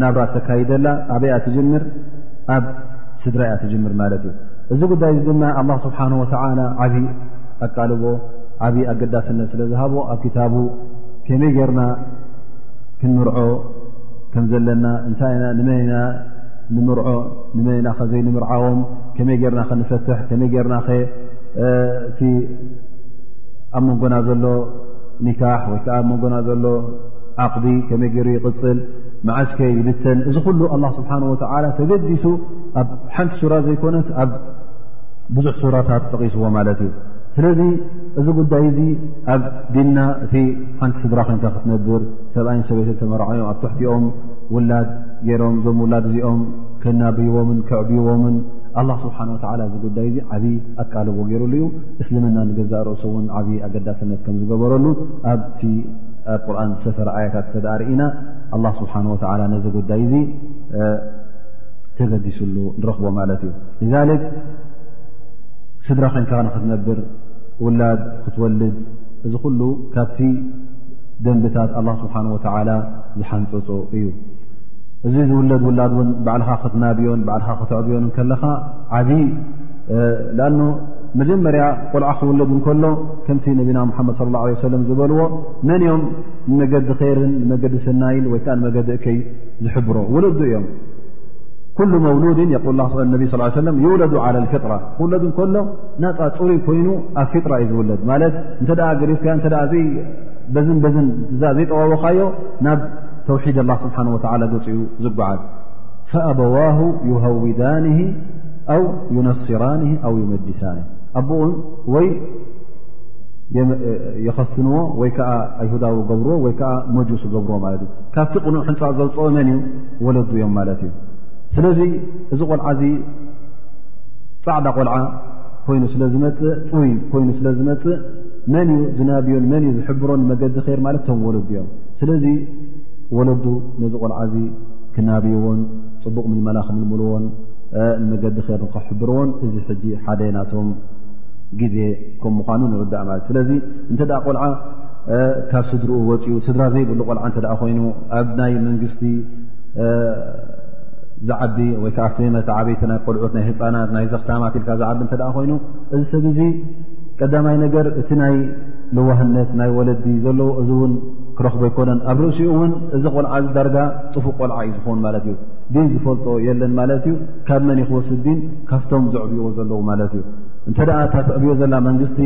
ናብራ ተካይደላ ኣበይያ ትጅምር ኣብ ስድራ እያ ትጅምር ማለት እዩ እዚ ጉዳይ እዚ ድማ ኣላ ስብሓን ወተላ ዓብ ኣቃልቦ ዓብ ኣገዳስነት ስለ ዝሃቦ ኣብ ክታቡ ከመይ ጌርና ክንምርዖ ከም ዘለና እንታይ ኢና ንመን ኢና ንምርዖ ንመን ኢና ከ ዘይንምርዓዎም ከመይ ጌርና ከንፈትሕ ከመይ ጌርና ከ እቲ ኣብ መንጎና ዘሎ ኒካሕ ወይከዓ ኣብ መንጎና ዘሎ ዓቕዲ ከመይ ገይሩ ይቕፅል መዓዝ ከ ይብተን እዚ ኩሉ ኣላ ስብሓን ወተዓላ ተገዲሱ ኣብ ሓንቲ ሱራ ዘይኮነስ ኣብ ብዙሕ ሱራታት ጠቒስዎ ማለት እዩ ስለዚ እዚ ጉዳይ እዚ ኣብ ዲና እቲ ሓንቲ ስድራ ኮይንካ ክትነብር ሰብኣይን ሰበይትን ተመራዓዮም ኣብ ትሕቲኦም ውላድ ገይሮም እዞም ውላድ እዚኦም ከናብይዎምን ከዕብይዎምን ኣላ ስብሓን ወተዓላ እዚ ጉዳይ እዚ ዓብዪ ኣቃልቦ ገይሩሉ እዩ እስልምና ንገዛእ ርእሱ እውን ዓብዪ ኣገዳስነት ከም ዝገበረሉ ኣብቲ ኣብ ቁርን ዝሰፈረ ኣያታት እተ ርእና ኣላ ስብሓን ወላ ነዚ ጉዳይ እዙ ተገዲሱሉ ንረኽቦ ማለት እዩ ዛሊክ ስድራ ኮንካ ንክትነብር ውላድ ክትወልድ እዚ ኩሉ ካብቲ ደንብታት ኣላ ስብሓን ወተላ ዝሓንፀፆ እዩ እዚ ዝውለድ ውላድ እውን ባዕልኻ ክትናብዮን ባዕልኻ ክትዕብዮን ከለኻ ዓብዪ ኣ መጀመርያ ቆልዓ ክውለድ እንከሎ ከምቲ ነቢና ሙሓመድ صለ ላه ሰለ ዝበልዎ መን እዮም ንመገዲ ኸይርን ንመገዲ ሰናይን ወይ ከዓ ንመገዲ እከይ ዝሕብሮ ውለዱ እዮም ኩሉ መውሉድን የል ነቢ ስ ሰለ ይውለዱ ዓላ ፍጥራ ክውለዱ ከሎ ናፃ ፅሩይ ኮይኑ ኣብ ፊጥራ እዩ ዝውለድ ማለት እንተ ገዲፍካ እተ በዝን በዝን ዛ ዘይጠዋወኻዮ ናብ ተውሒድ ላ ስብሓን ወላ ገፅ እዩ ዝጓዓዝ ፈኣበዋሁ ይሃውዳን ኣው ዩነስራን ኣው ይመዲሳን ኣቦኡን ወይ የኸስንዎ ወይ ከዓ ኣይሁዳዊ ገብርዎ ወይ ከዓ መጁስ ገብርዎ ማለት እዩ ካብቲ ቅኑዕ ሕንፃ ዘውፅኦ መን እዩ ወለዱ እዮም ማለት እዩ ስለዚ እዚ ቆልዓ እዚ ፃዕዳ ቆልዓ ኮይኑ ስለ ዝመፅእ ፅውይ ኮይኑ ስለ ዝመፅእ መን እዩ ዝናብዮን መን እዩ ዝሕብሮን መገዲ ኸይር ማለት እቶም ወለዱ እዮም ስለዚ ወለዱ ነዚ ቆልዓ እዚ ክናብይዎን ፅቡቕ ምልመላ ክምልምልዎን ንመገዲ ር ንክሕብርዎን እዚ ሕጂ ሓደ ናቶም ግዜ ከም ምኳኑ ንርዳእ ማለት ስለዚ እንተ ቆልዓ ካብ ስድርኡ ወፅኡ ስድራ ዘይብሉ ቆልዓ እተ ኮይኑ ኣብ ናይ መንግስቲ ዝዓቢ ወይከዓ ፍመት ዓበይቲ ናይ ቆልዑት ናይ ህፃናት ናይ ዘኽታማት ኢልካ ዝዓቢ እተ ኮይኑ እዚ ሰብ እዚ ቀዳማይ ነገር እቲ ናይ ልዋህነት ናይ ወለዲ ዘለዎ እዚ እውን ክረኽቦ ኣይኮነን ኣብ ርእሲኡ እውን እዚ ቆልዓ ዝዳርጋ ጥፉእ ቆልዓ እዩ ዝኸውን ማለት እዩ ዲን ዝፈልጦ የለን ማለት እዩ ካብ መን ይክወስድ ዲን ካብቶም ዘዕብዎ ዘለዉ ማለት እዩ እንተ እታ ትዕብዮ ዘላ መንግስቲ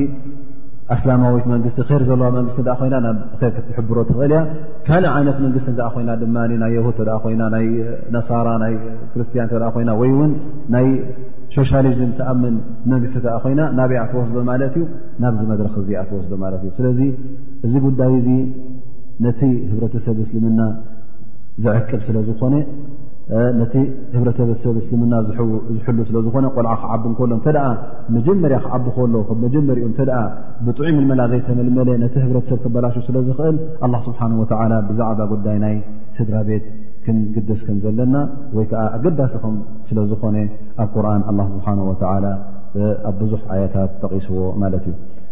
ኣስላማዊት መንግስቲ ር ዘለዋ መንግስቲ እ ኮይና ናብ ር ክትሕብሮ ትኽእል እያ ካልእ ዓይነት መንግስቲ እኣ ኮይና ድማ ናይ የሁድ እ ኮይና ናይ ነሳራ ናይ ክርስትያን እ ኮይና ወይ እውን ናይ ሶሻሊዝም ተኣምን መንግስቲ እኣ ኮይና ናብያ ትወስዶ ማለት እዩ ናብዚ መድረክ እዚኣ ትወስዶ ማለት እዩ ስለዚ እዚ ጉዳይ እዚ ነቲ ህብረተሰብ እስልምና ዝዕቅብ ስለ ዝኾነ ነቲ ህብረተሰብ እስልምና ዝሕሉ ስለ ዝኾነ ቆልዓ ክዓቢ ከሎ እተ መጀመርያ ክዓቢ ከሎ መጀመሪኡ እተ ብጥዑይ ምልመላ ዘይተመልመለ ነቲ ህብረተሰብ ክበላሹ ስለ ዝኽእል ኣላ ስብሓን ወተላ ብዛዕባ ጉዳይ ናይ ስድራ ቤት ክንግደስ ከም ዘለና ወይ ከዓ ኣገዳሲ ከም ስለ ዝኾነ ኣብ ቁርን ኣላ ስብሓን ወተላ ኣብ ብዙሕ ኣያታት ጠቒስዎ ማለት እዩ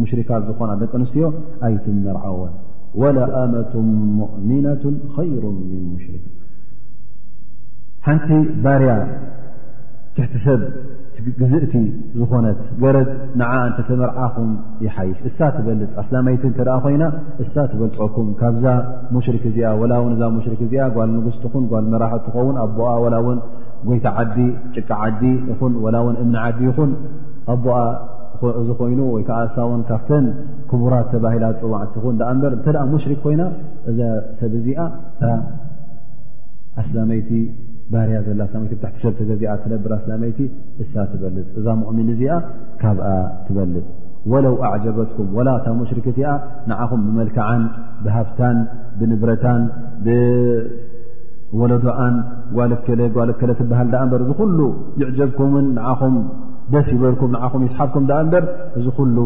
ሙሽሪካት ዝኾና ደቂ ኣንስትዮ ኣይትመርዓወን ወለኣመቱ ሙእሚናት ኸይሩ ምን ሙሽሪካ ሓንቲ ባርያ ትሕቲ ሰብ ግዝእቲ ዝኾነት ገረድ ንዓ እንተ ተመርዓኹም ይሓይሽ እሳ ትበልፅ ኣስላመይቲ እተ ኮይና እሳ ትበልፀኩም ካብዛ ሙሽርክ እዚኣ ወላ ውን እዛ ሙሽርክ እዚኣ ጓል ንጉስ ትኹን ጓል መራሕ ትኸውን ኣቦኣ ወላ ውን ጎይታ ዓዲ ጭቃ ዓዲ ይኹን ወላ ውን እምኒ ዓዲ ይኹን ኣቦኣ እዚ ኮይኑ ወይ ከዓ ሳውን ካብተን ክቡራት ተባሂላ ዝፅዋዕ ትኹን ዳኣ እምበር እንተ ሙሽሪክ ኮይና እዛ ሰብ እዚኣ እታ ኣስላመይቲ ባርያ ዘላ ኣላመይቲ ብታሕቲ ሰብ ተገዚኣ ትነብር ኣስላመይቲ እሳ ትበልፅ እዛ ሙእሚን እዚኣ ካብኣ ትበልፅ ወለው ኣዕጀበትኩም ወላ እታ ሙሽሪክ እቲኣ ንዓኹም ብመልክዓን ብሃብታን ብንብረታን ብወለዶኣን ጓልከለ ጓልከለ ትበሃል ዳኣ እምበር እዚ ኩሉ ይዕጀብኩምን ንዓኹም ደስ ይበልኩም ንዓኹም ይስሓብኩም ድኣ እምበር እዚ ኩሉ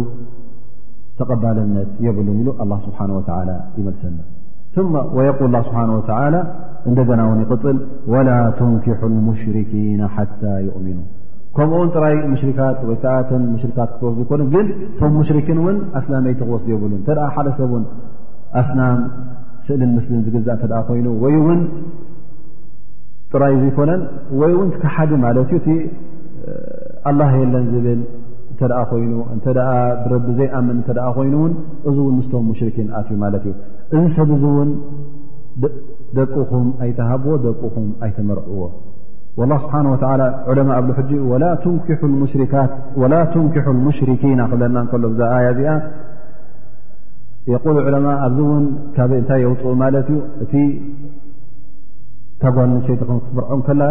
ተቐባልነት የብሉን ኢሉ ኣላ ስብሓን ወተላ ይመልሰና ማ ወየቁል ላ ስብሓን ወተላ እንደገና እውን ይቕፅል ወላ ትንኪሑ ልሙሽርኪና ሓታ ይእሚኑ ከምኡውን ጥራይ ሙሽሪካት ወይ ከዓ ተን ሙሽሪካት ክትወስዱ ይኮኑ ግን እቶም ሙሽርኪን እውን ኣስላመይቲ ክወስዱ የብሉን እተ ሓደ ሰብ እውን ኣስናም ስእልን ምስልን ዝግዛእ እተ ኮይኑ ወይ እውን ጥራይ ዘይኮነን ወይ እውን ትከሓዲ ማለት እዩ ኣላህ የለን ዝብል እተ ኮይኑ እተ ብረቢ ዘይኣምን እተ ኮይኑ ውን እዚ እውን ምስቶም ሙሽርኪን ኣትዩ ማለት እዩ እዚ ሰብ እዚ እውን ደቅኹም ኣይተሃብዎ ደቅኹም ኣይተመርዕዎ ላ ስብሓን ወላ ዑለማ ኣብሉ ሕጂ ወላ ትንኪሑ ሙሽርኪና ክብለና ከሎ ብዛ ኣያ እዚኣ የቁሉ ዑለማ ኣብዚ እውን ካብ እንታይ የውፅኡ ማለት እዩ እቲ ታጓል ንሰይትኹም ክትምርዖም ከላ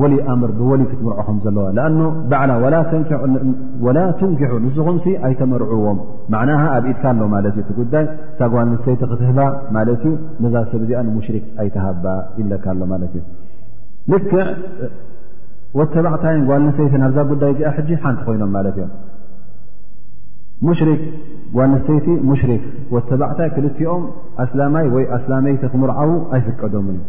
ወሊ ኣምር ብወሊ ክትምርዖ ከም ዘለዋ ኣ ባዕላ ወላ ትንኪሑ ንስኹም ኣይተመርዕዎም ማዕናሃ ኣብ ኢድካ ኣሎ ማለት እዩ እቲ ጉዳይ እታ ጓል ንስተይቲ ክትህባ ማለት እዩ ነዛ ሰብ እዚኣ ንሙሽሪክ ኣይተሃባ ይብለካ ኣሎ ማለት እዩ ልክዕ ወተባዕታይን ጓል ንስተይቲ ናብዛ ጉዳይ እዚኣ ሕጂ ሓንቲ ኮይኖም ማለት እዮም ሙሽሪክ ጓል ንስተይቲ ሙሽሪክ ወተባዕታይ ክልትኦም ኣስላማይ ወይ ኣስላመይቲ ክምርዓዉ ኣይፍቀዶምን እዩ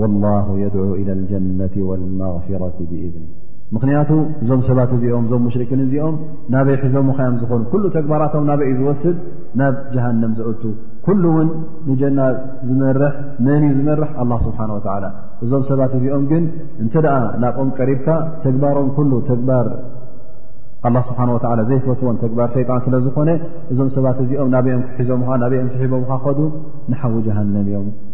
ወላሁ የድዑ ኢላ ልጀነት ወልመፊረት ብእዝኒ ምኽንያቱ እዞም ሰባት እዚኦም እዞም ሙሽርኪን እዚኦም ናበይ ሒዞም ኻዮም ዝኾኑ ኩሉ ተግባራቶም ናበይ እዩ ዝወስድ ናብ ጀሃንም ዘእቱ ኩሉ እውን ንጀና ዝመርሕ መን እዩ ዝመርሕ ኣላ ስብሓን ወላ እዞም ሰባት እዚኦም ግን እንተ ደኣ ናብኦም ቀሪብካ ተግባሮም ኩሉ ተግባር ኣላ ስብሓን ወላ ዘይፈትዎን ተግባር ሰይጣን ስለ ዝኾነ እዞም ሰባት እዚኦም ናበኦም ክሒዞም ናበኦም ስሒቦም ካ ኸዱ ንሓዊ ጀሃንም እዮም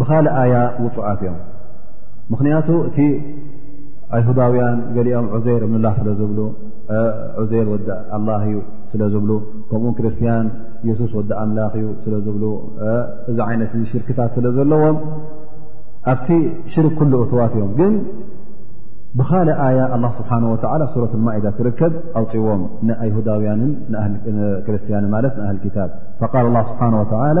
ብኻልእ ኣያ ውፁዓት እዮም ምኽንያቱ እቲ ኣይሁዳውያን ገሊኦም ዑዘይር እብንላ ስለ ዝብሉ ዑዘይር ወዲ ኣላ እዩ ስለ ዝብሉ ከምኡውን ክርስትያን የሱስ ወዲ ኣምላኽ እዩ ስለ ዝብሉ እዚ ዓይነት እዚ ሽርክታት ስለ ዘለዎም ኣብቲ ሽርክ ኩሉ እትዋት እዮም ግን ብኻልእ ኣያ ኣላ ስብሓን ወተላ ሱረት ልማኢዳ ትርከብ ኣውፅዎም ንኣይሁዳውያንን ክርስትያንን ማለት ንኣህል ክታብ ፈቃል ላ ስብሓን ወተላ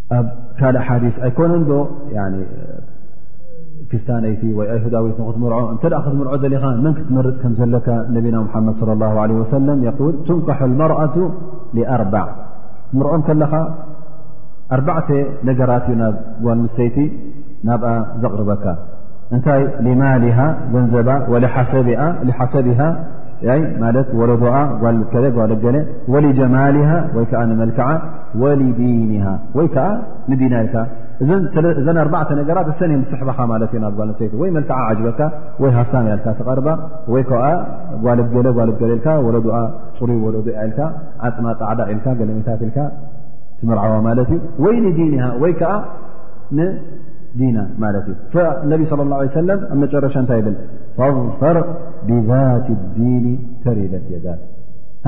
ኣብ ካልእ ሓዲስ ኣይኮነን ዶ ክስታነይቲ ወይ ኣይሁዳዊት ንክትምርዖ እንተ ክትምርዖ ዘሊኻ መን ክትመርፅ ከም ዘለካ ነቢና ሙሓመድ ለ ላ ለ ወሰለም የል ትንካሑ ልመርኣቱ ኣርባዕ ትምርዖም ከለኻ ኣርባዕተ ነገራት እዩ ናብ ጓል ንሰይቲ ናብኣ ዘቕርበካ እንታይ ሊማሊሃ ገንዘባ ሓሰቢሃ ማለት ወለዶኣ ጓልገለ ጓልገለ ወሊጀማሊሃ ወይ ከዓ ንመልክዓ ወሊዲኒሃ ወይ ከዓ ንዲና ኢልካ እዘን ኣርባዕተ ነገራት እሰን እየን ዝስሕባኻ ማለት እዮ ናብ ጓል ንሰይቲ ወይ መልክዓ ዓጅበካ ወይ ሃፍታም ያልካ ተቐርባ ወይ ከዓ ጓልገለ ጓልገለ ኢልካ ወለዱኣ ፅሩይ ወለዱ እያ ኢልካ ዓፅማ ፃዕዳ ኢልካ ገለሜታት ኢልካ ትምርዓዋ ማለት እዩ ወይ ንዲኒሃ ወይ ከዓ ንዲና ማለት እዩ ነቢ ስለ ላ ለ ሰለም ኣብ መጨረሻ እንታይ ይብል ፈፈር ብዛት ዲኒ ተሪበት የዳ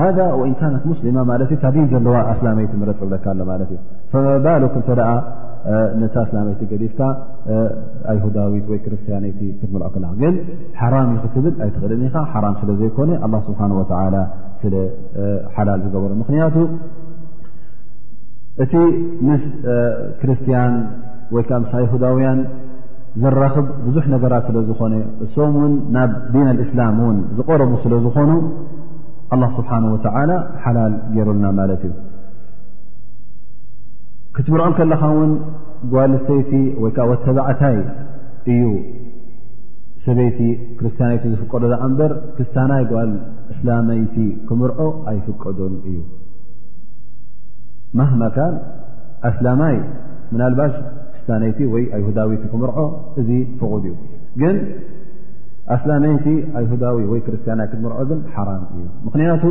ሃذ ወእን ካነት ሙስሊማ ማለት እዩ ታዲን ዘለዋ ኣስላመይቲ ምረፅ ዝብለካ ኣሎ ማለት እዩ ፈመባልክ እንተ ነታ ኣስላመይቲ ገዲፍካ ኣይሁዳዊት ወይ ክርስትያነይቲ ክትምልዖ ከለካ ግን ሓራም ዩ ክትብል ኣይትኽእልን ኢኻ ሓራም ስለ ዘይኮነ ኣላ ስብሓን ወተላ ስለ ሓላል ዝገበሩ ምኽንያቱ እቲ ምስ ክርስትያን ወይ ከዓ ምስ ኣይሁዳውያን ዘራኽብ ብዙሕ ነገራት ስለ ዝኾነ እሶም እውን ናብ ዲን ኣልእስላም እውን ዝቐረቡ ስለ ዝኾኑ ኣላ ስብሓን ወተላ ሓላል ገይሩልና ማለት እዩ ክትምርዖ ከለኻ ውን ጓል ስተይቲ ወይ ከዓ ወተባዕታይ እዩ ሰበይቲ ክርስትያናይቲ ዝፍቀዶ ዳኣ እምበር ክስታናይ ጓል እስላመይቲ ክምርዖ ኣይፍቀዱን እዩ ማህማ ካል ኣስላማይ ምናልባሽ ክስታነይቲ ወይ ኣይሁዳዊይቲ ክምርዖ እዚ ፍቑድ እዩ ግን ኣስላመይቲ ኣይሁዳዊ ወይ ክርስትያናይ ክትምርዖ ግን ሓራም እዩ ምክንያቱ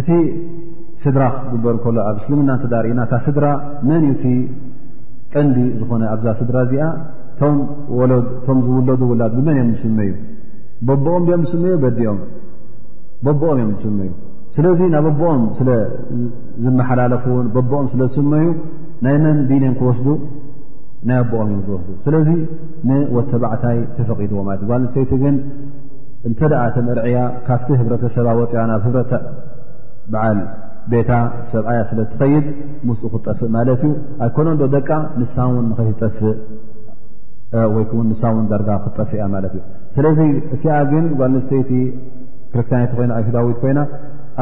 እቲ ስድራ ክትግበር ከሎ ኣብ እስልምና እተዳርእና እታ ስድራ መን እዩ እቲ ቀንዲ ዝኾነ ኣብዛ ስድራ እዚኣ ቶም ዝውለዱ ውላድ ብመን እዮም ዝስመዩ ቦቦኦም ድኦም ዝስመዩ በዲኦም ቦቦኦም እዮም ዝስመዩ ስለዚ ናብ ኣቦኦም ስለ ዝመሓላለፉን ቦቦኦም ስለ ዝስመዩ ናይ መን ዲን እዮም ክወስዱ ናይ ኣቦኦም እዮም ዝወስዱ ስለዚ ንወተባዕታይ ተፈቒድዎ ማለት ዩ ጓልንሰይቲ ግን እንተ ደኣ ተመርዕያ ካብቲ ህብረተሰባ ወፅያ ናብ ህብረተ በዓል ቤታ ሰብኣያ ስለ ትኸይድ ምስኡ ክትጠፍእ ማለት እዩ ኣይኮነ ዶ ደቃ ንሳ ውን ንኸይትጠፍእ ወይ ውን ንሳ ውን ዳርጋ ክትጠፍእ እያ ማለት እዩ ስለዚ እቲኣ ግን ጓልንሰይቲ ክርስትያኒቲ ኮይና ኣይሁዳዊት ኮይና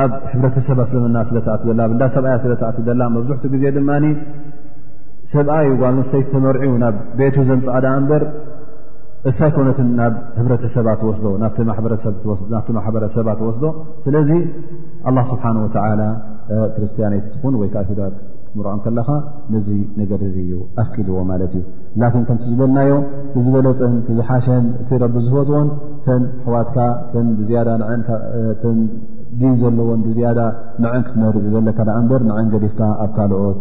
ኣብ ሕብረተሰብ ኣስልምና ስለትኣት ዘላ ብንዳ ሰብኣያ ስለትኣት ዘላ መብዝሕትኡ ግዜ ድማ ሰብኣይ ዩ ጓልንስተይቲ ተመርዑ ናብ ቤቱ ዘምፅኣ ዳኣ እንበር እሳ ይኮነት ናብ ህብረተሰባ ትወስዶ ናብቲ ማሕበረሰባ ትወስዶ ስለዚ ኣላ ስብሓን ወተላ ክርስትያነይቲ ትኹን ወይ ከዓ ይሁዳት ክትምርዖም ከለኻ ነዚ ነገር እዚ እዩ ኣፍቂድዎ ማለት እዩ ላኪን ከምቲ ዝበልናዮ እቲ ዝበለፅን እቲ ዝሓሸን እቲ ረቢ ዝፈትዎን ተን ኣሕዋትካ ተን ብዝያዳ ንዐን ን ዘለዎን ብዝያዳ ንዐን ክትመርፅ ዘለካ ዳኣ እንበር ንዐን ገዲፍካ ኣብ ካልኦት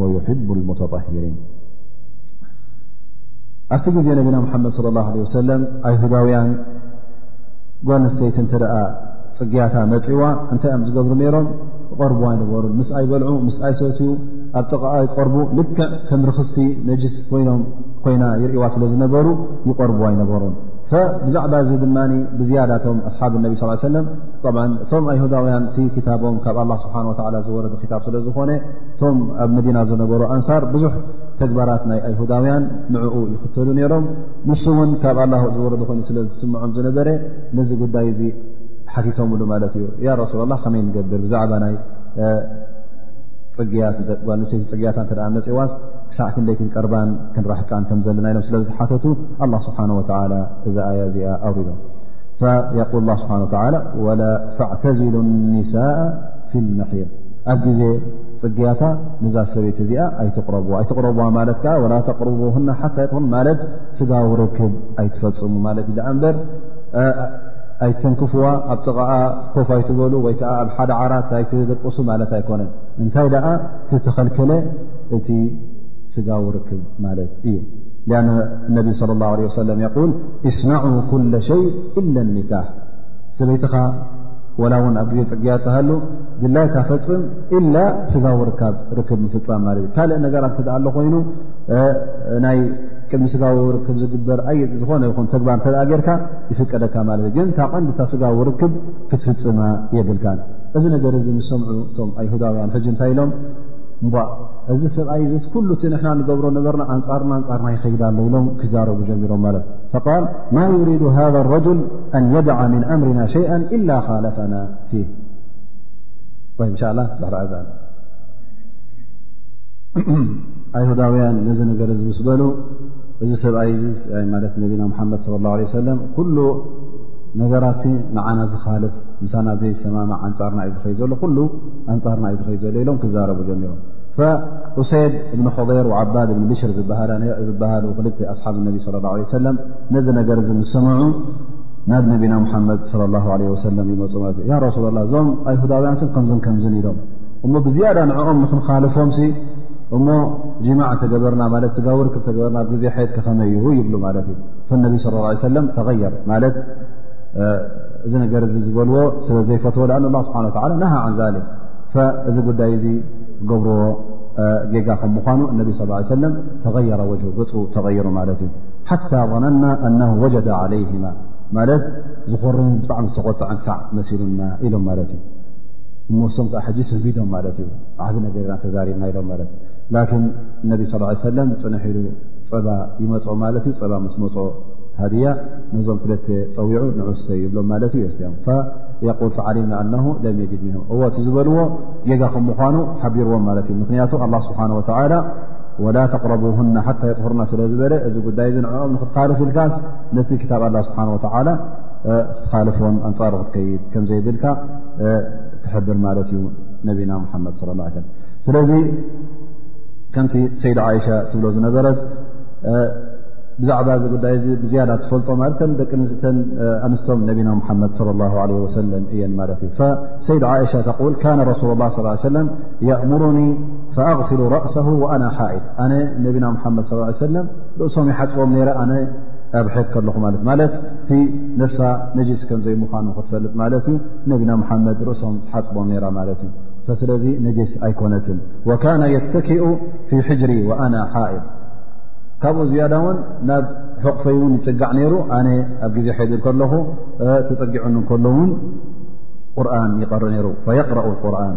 ወዩሕቡ ልሙተጠሂሪን ኣብቲ ግዜ ነቢና ሙሓመድ ስለ ላሁ ለ ወሰለም ኣይሁዳውያን ጓል ንስተይቲ እንተ ደኣ ፅግያታ መፂዋ እንታይ እዮም ዝገብሩ ነይሮም ቐርቡ ኣይነበሩ ምስ ኣይበልዑ ምስ ኣይሰትዩ ኣብ ጥቓኣ ይቀርቡ ልክዕ ከም ርክስቲ ነጅስ ኮይኖም ኮይና ይርእዋ ስለ ዝነበሩ ይቐርቡ ኣይነበሩን ብዛዕባ እዚ ድማ ብዝያዳቶም ኣስሓብ ነቢ ስ ሰለም እቶም ኣይሁዳውያን እቲ ክታቦም ካብ ኣላ ስብሓን ወላ ዝወረዱ ክታብ ስለ ዝኾነ እቶም ኣብ መዲና ዝነበሩ ኣንሳር ብዙሕ ተግባራት ናይ ኣይሁዳውያን ንዕኡ ይኽተሉ ነይሮም ንሱ እውን ካብ ኣላ ዝወረዱ ኮይኑ ስለ ዝስምዖም ዝነበረ ነዚ ጉዳይ እዚ ሓቲቶምሉ ማለት እዩ ያ ረሱላ ላ ከመይ ንገብር ብዛዕባ ናይ ፅግያት ጓልንሰይቲ ፅግያታ እተ መፅዋስ ክሳዕ ክንደይ ክንቀርባን ክንራሕቃን ከም ዘለና ኢሎም ስለ ዝሓተቱ ኣላ ስብሓን ወተላ እዛ ኣያ እዚኣ ኣውሪዶም ፈል ላ ስብሓን ወላ ፈዕተዝሉ ኒሳእ ፊ ልመሒር ኣብ ግዜ ፅግያታ ነዛ ሰበይቲ እዚኣ ኣይትቕረብዋ ኣይትቕረብዋ ማለት ከዓ ወላ ተቕርቡና ሓታ ይኹን ማለት ስጋዊ ርክብ ኣይትፈፅሙ ማለት እዩ ድኣ እምበር ኣይተንክፍዋ ኣብ ጥቓኣ ኮፍ ኣይትበሉ ወይ ከዓ ኣብ ሓደ ዓራት ኣይትደቅሱ ማለት ኣይኮነን እንታይ ደኣ እቲ ተኸልከለ እቲ ስጋዊ ርክብ ማለት እዩ ሊኣነ ነቢ ስለ ላሁ ለ ወሰለም የቁል እስናዑ ኩለ ሸይ ኢለ ኒካሕ ሰበይትኻ ወላ እውን ኣብ ግዜ ፅግያ ተሃሉ ድላይካ ፈፅም ኢላ ስጋዊ ርካብ ርክብ ምፍፃም ማለት እዩ ካልእ ነገራት እተ ኣሎ ኮይኑ ናይ ቅድሚ ስጋዊ ርክብ ዝግበር ኣይ ዝኾነ ይኹን ተግባር እተ ገርካ ይፍቀደካ ማለት እዩ ግን ታ ቀንዲታ ስጋዊ ርክብ ክትፍፅማ የብልካ እዚ ነገር እዚ ንሰምዑ እቶም ኣይሁዳውያን ሕጂ እንታይ ኢሎም እም እዚ ሰብኣይ ዚ ኩሉ እቲ ንሕና ንገብሮ ነበርና ኣንፃርና ኣንፃርና ይኸይዳ ኣሎ ኢሎም ክዛረቡ ጀሚሮም ማለት ፈቃል ማ ዩሪዱ ሃ ረጅል ኣን የድዓ ምን ኣምርና ሸይኣ ኢላ ካለፈና ፊህ እንሻ ላ ባሕሪ ኣዛ ኣይሁዳውያን ነዚ ነገር እዚ ምስ በሉ እዚ ሰብኣይ ይ ማለት ነቢና ሙሓመድ ለ ላه ለ ሰለም ኩሉ ነገራት ንዓና ዝካልፍ ምሳና ዘይሰማማዕ ኣንፃርና እዩ ዝኸይ ዘሎ ኩሉ ኣንፃርና እዩ ዝኸይ ዘሎ ኢሎም ክዛረቡ ጀሚሮም ኡሰይድ እብን ሑር ዓባድ እብን ብሽር ዝበሃሉ ክልተ ኣስሓብ ነቢ ለ ላه ለ ሰለም ነዚ ነገር እዚ ዝሰምዑ ናብ ነቢና ሙሓመድ ለ ላ ለ ወሰለም ይመፁ ማለት እ ያ ረሱላ ላ እዞም ኣይሁዳውያን ስም ከምዝን ከምዝን ኢሎም እሞ ብዝያዳ ንዕኦም ንክንካልፎምሲ እሞ ጅማዕ ተገበርና ማለት ስጋዊ ርክብ ተገበርና ብ ግዜ ሓየት ከኸመዩ ይብሉ ማለት እዩ ፈነቢ ስለ ላ ሰለም ተغየር ማለት እዚ ነገር እዚ ዝበልዎ ስለ ዘይፈትዎ ኣ ላ ስብሓ ላ ናሃ ዓን ዛሊክ እዚ ጉዳይ እዚ ገብርዎ ጌጋ ከም ምኳኑ እነቢ ስ ሰለም ተغየረ ወጅ ገፁ ተغይሩ ማለት እዩ ሓታ ظነና ኣነ ወጀደ ዓለይህማ ማለት ዝኾርን ብጣዕሚ ዝተቆጥዐ ክሳዕ መሲሉና ኢሎም ማለት እዩ እሞሶም ከዓ ሕጂ ሰንቢዶም ማለት እዩ ዓብ ነገር ኢና ተዛሪብና ኢሎም ማለት ላኪን እነቢ ስ ሰለም ፅንሕ ኢሉ ፀባ ይመፆ ማለት እዩ ፀባ ምስ መፆ ሃድያ ነዞም ክለተ ፀዊዑ ንዑስተ ይብሎም ማለት እዩ ስትም የቁል ፈዓሊምና ኣነ ለም የጅድ ም እዎ እቲ ዝበልዎ ጌጋ ከም ምኳኑ ሓቢርዎም ማለት እዩ ምክንያቱ ኣላ ስብሓን ወተላ ወላ ተቅረቡና ሓታ የጥፍርና ስለ ዝበለ እዚ ጉዳይ ዚ ንዕኦም ንክትካልፍ ኢልካስ ነቲ ክታብ ኣላ ስብሓን ወተዓላ ክትካልፎን ኣንፃሩ ክትከይድ ከም ዘይብልካ ክሕብር ማለት እዩ ነቢና ሙሓመድ ለ ላ ሰለም ስለዚ ከምቲ ሰይድ ዓይሻ ትብሎ ዝነበረት ብዛዕባ እዚ ጉዳይ እዚ ብዝያዳ ትፈልጦ ማለት ን ደቂ ንዝተን ኣንስቶም ነቢና ሙሓመድ ለ ላ ለ ወሰለም እየን ማለት እዩ ሰይድ ዓይሻ ተል ካነ ረሱሉ ላ ስ ሰለም የእሙሩኒ ፈኣغሲሉ ራእሰ ኣና ሓኢድ ኣነ ነቢና ሓመድ ስ ሰለም ርእሶም ይሓፅቦም ነረ ኣነ ኣብ ሐት ከለኹ ማት ማለት እቲ ነፍሳ ነጅስ ከም ዘይምዃኑ ክትፈልጥ ማለት እዩ ነቢና ሓመድ ርእሶም ሓፅቦም ነራ ማለት እዩ ስለዚ ነጅስ ኣይኮነትን ወካነ የተኪኡ ፊ ሕጅሪ ኣና ሓኢድ ካብኡ ዝያዳ እውን ናብ ሕቕፈይ እውን ይፅጋዕ ነይሩ ኣነ ኣብ ግዜ ሐድር ከለኹ ተፀጊዑኒ ከሎ እውን ቁርን ይቀር ነይሩ ፈየቅረኡ ቁርን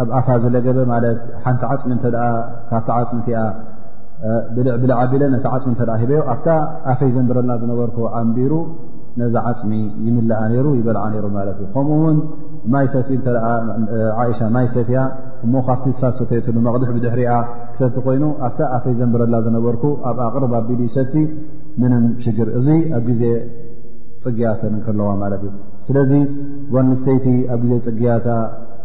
ኣብ ኣፋ ዝለገበ ማለት ሓንቲ ዓፅሚ እተ ካብቲ ዓፅሚ እቲኣ ብልዕ ብልዕ ኣቢለ ነቲ ዓፅሚ እተ ሂበዮ ኣብታ ኣፈይ ዘንብረልና ዝነበርኩ ኣንቢሩ ነዛ ዓፅሚ ይምልኣ ነይሩ ይበልዓ ነይሩ ማለት እዩ ከምኡ ውን ማይ ሰት እተ ዓይሻ ማይ ሰትያ እሞ ካብቲ ሳት ሰተየት መቕድሕ ብድሕሪኣ ክሰቲ ኮይኑ ኣብታ ኣፈይ ዘንብረላ ዝነበርኩ ኣብ ኣቅርብ ኣቢሉ ይሰቲ ምንም ሽግር እዚ ኣብ ግዜ ፅግያተን ከለዋ ማለት እዩ ስለዚ ጓል ንስተይቲ ኣብ ግዜ ፅግያታ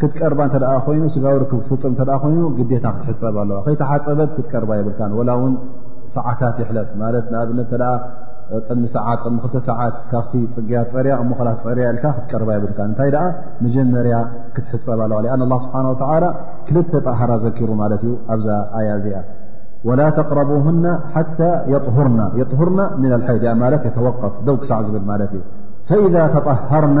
ክትቀርባ እተ ኮይኑ ስጋዊ ርክብ ክትፍፅም እተ ኮይኑ ግዴታ ክትሕፀብ ኣለዋ ከይተሓፀበት ክትቀርባ የብልካ ወላ እውን ሰዓታት ይሕለፍ ማለት ንኣብነት እተ ቅድሚ ሰዓት ቅድሚ ክልተ ሰዓት ካብቲ ፅግያ ፀርያ እሞ ከላት ፀርያ ኢልካ ክትቀርባ የብልካ እንታይ ደኣ መጀመርያ ክትሕፀብ ኣለዋ ኣ ላ ስብሓን ወተላ ክልተ ጣሃራ ዘኪሩ ማለት እዩ ኣብዛ ኣያ እዚኣ ወላ ተቅረቡና ሓታ የርና የርና ን ልሓይ ማለት የተወቀፍ ደው ክሳዕ ዝብል ማለት እዩ ፈኢዛ ተጠሃርና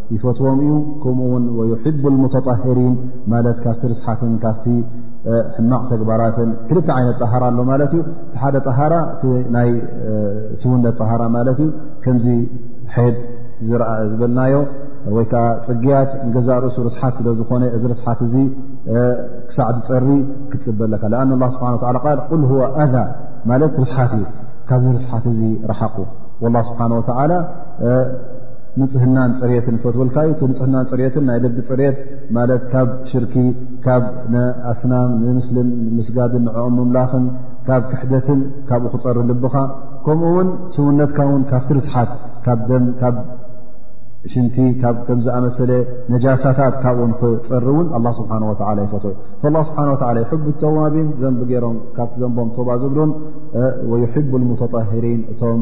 ይፈትዎም እዩ ከምኡ ውን ወዩሕቡ ሙተጣሂሪን ማለት ካብቲ ርስሓትን ካብቲ ሕማቕ ተግባራትን ክልተ ዓይነት ጠሃራ ኣሎ ማለት እዩ እቲ ሓደ ጠሃራ እቲ ናይ ስውነት ጠሃራ ማለት እዩ ከምዚ ሕድ ዝርኣ ዝበልናዮ ወይ ከዓ ፅግያት ንገዛእ ርእሱ ርስሓት ስለ ዝኾነ እዚ ርስሓት እዚ ክሳዕ ዝፀሪ ክትፅበለካ ኣ ላ ስብሓ ል ቁል ዋ ኣዛ ማለት ርስሓት እዩ ካብዚ ርስሓት እዚ ረሓቑ ላ ስብሓን ወተላ ንፅህናን ፅሬትን ይፈትወልካ እዩ እቲ ንፅህናን ፅሬትን ናይ ልቢ ፅሬት ማለት ካብ ሽርኪ ካብ ኣስናም ንምስልን ምስጋድን ንዕኦም ምምላኽን ካብ ክሕደትን ካብኡ ክፀሪ ልብኻ ከምኡ ውን ስውነትካ ውን ካብቲ ርስሓት ካብ ደም ካብ ሽንቲ ካብ ከምዝኣመሰለ ነጃሳታት ካብኡ ንክፀሪ እውን ኣላ ስብሓን ወላ ይፈትዎ ዩ ላ ስብሓን ወላ ይሕቡ ተዋቢን ዘንቢ ገይሮም ካብቲ ዘንቦም ተባ ዝብሉን ወይሕቡ ልሙተጠሂሪን እቶም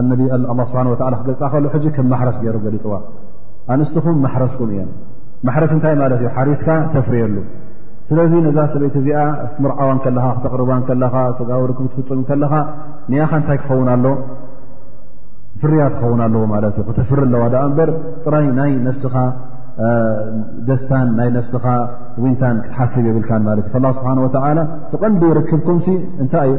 ኣነቢ ኣላ ስብሓ ወ ክገልፃ ከሉ ሕጂ ከም ማሕረስ ገይሩ ገሊፅዋ ኣንስትኹም ማሕረስኩም እየን ማሕረስ እንታይ ማለት እዩ ሓሪስካ ተፍርየሉ ስለዚ ነዛ ሰበይቲ እዚኣ ክትምርዓዋ ከለኻ ክተቕርባ ከለኻ ስጋዊ ርክብ ትፍፅም ከለኻ ንያኻ እንታይ ክኸውን ኣሎ ፍርያ ትኸውን ኣለዎ ማለት እዩ ክተፍሪ ኣለዋ ዳኣ እምበር ጥራይ ናይ ነፍስኻ ደስታን ናይ ነፍስኻ ዊንታን ክትሓስብ የብልካን ማለት እዩ ላ ስብሓን ወተላ ትቐንዲ ርክብኩምሲ እንታይ እዩ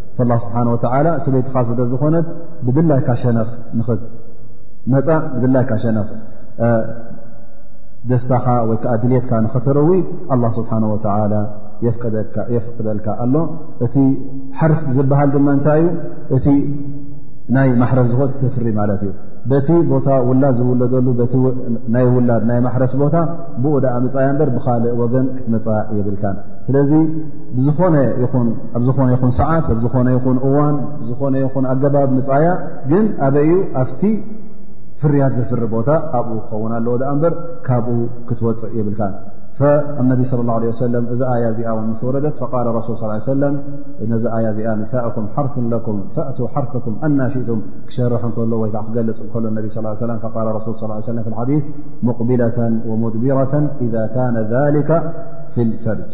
ላ ስብሓን ወተላ ሰበይትኻ ስለ ዝኾነት ብድላይካ ሸነኽ ንኽትመፃ ብድላይካ ሸነኽ ደስታኻ ወይ ከዓ ድልትካ ንኸተረዊ ኣላ ስብሓን ወተላ የፍቅደልካ ኣሎ እቲ ሓርፍ ዝበሃል ድማ እንታይ እዩ እቲ ናይ ማሕረስ ዝኾ ተፍሪ ማለት እዩ በቲ ቦታ ውላድ ዝውለደሉ ናይ ውላድ ናይ ማሕረስ ቦታ ብኡ ድኣ ምፃያ እበር ብካልእ ወገን ክትመፃ የብልካ ስለዚ ብዝኾነ ይኹን ኣብ ዝኾነ ይኹን ሰዓት ኣብ ዝኾነ ይኹን እዋን ዝኾነ ይኹን ኣገባብ ምፃያ ግን ኣበይ እዩ ኣብቲ ፍርያት ዘፍሪ ቦታ ኣብኡ ክኸውን ኣለዎ ዳኣ እምበር ካብኡ ክትወፅእ የብልካ ኣብ ነቢ صለ ላه ሰለም እዚ ኣያ እዚኣ ውን ምስ ወረደት ቃል ረሱል ስ ሰለም ነዚ ኣያ እዚኣ ንሳእኩም ሓርፍን ለኩም ፈእቱ ሓርፈኩም ኣናሽእቱም ክሸርሕ እንከሎ ወይ ከዓ ክገልፅ እከሎ ነቢ ስ ሰለም ቃል ረሱል ስ ሰለም ፍ ሓዲ ሙቕቢለተን ወሙድቢረተን ኢዛ ካነ ሊከ ፊ ልፈርጅ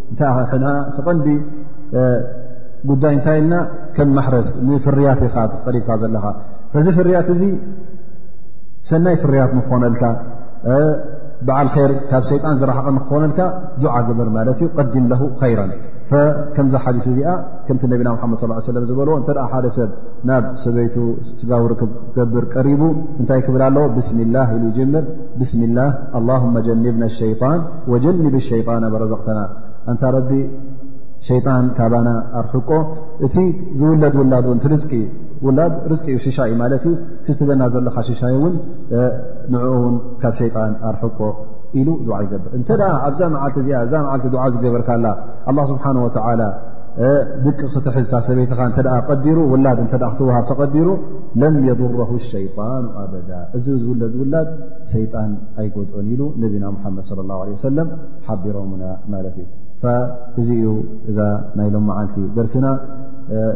እንታይ ሕና እቲ ቐንዲ ጉዳይ እንታይ ኢልና ከም ማሕረስ ንፍርያት ኢኻ ቀሪብካ ዘለኻ እዚ ፍርያት እዚ ሰናይ ፍርያት ንክኾነልካ በዓል ር ካብ ሰይጣን ዝረሓቐ ንክኾነልካ ጁዓ ግበር ማለት እዩ ቀዲም ለ ኸይራን ከምዛ ሓዲስ እዚኣ ከምቲ ነቢና ሓመድ ስ ሰለ ዝበልዎ እንተ ሓደ ሰብ ናብ ሰበይቱ ስጋዊ ርክብ ክገብር ቀሪቡ እንታይ ክብል ኣለዎ ብስሚ ላ ኢሉ ይጀምር ብስሚ ላ ኣላሁመ ጀኒብና ሸይጣን ወጀንብ ሸይጣን ኣበረዘቕተና ኣንታ ረቢ ሸይጣን ካባና ኣርሕቆ እቲ ዝውለድ ውላድ ውን ትርቂ ውላድ ርቂ ዩ ሽሻ ዩ ማለት እዩ ትትበና ዘለካ ሽሻይ እውን ንኡ ውን ካብ ሸይጣን ኣርሕቆ ኢሉ ድዓ ይገብር እንተ ኣብዛ መዓልቲ እዚኣ እዛ መዓልቲ ድዓ ዝገበርካላ ኣላ ስብሓን ወተላ ድቂ ክትሕዝታ ሰበይትኻ እተ ቀዲሩ ውላድ እተ ክትወሃብ ተቀዲሩ ለም የضረሁ ሸይጣኑ ኣበዳ እዚ ዝውለድ ውላድ ሰይጣን ኣይጎድኦን ኢሉ ነቢና ሙሓመድ ለ ላ ለ ሰለም ሓቢሮምና ማለት እዩ እዚ እዩ እዛ ናይ ሎም መዓልቲ ደርስና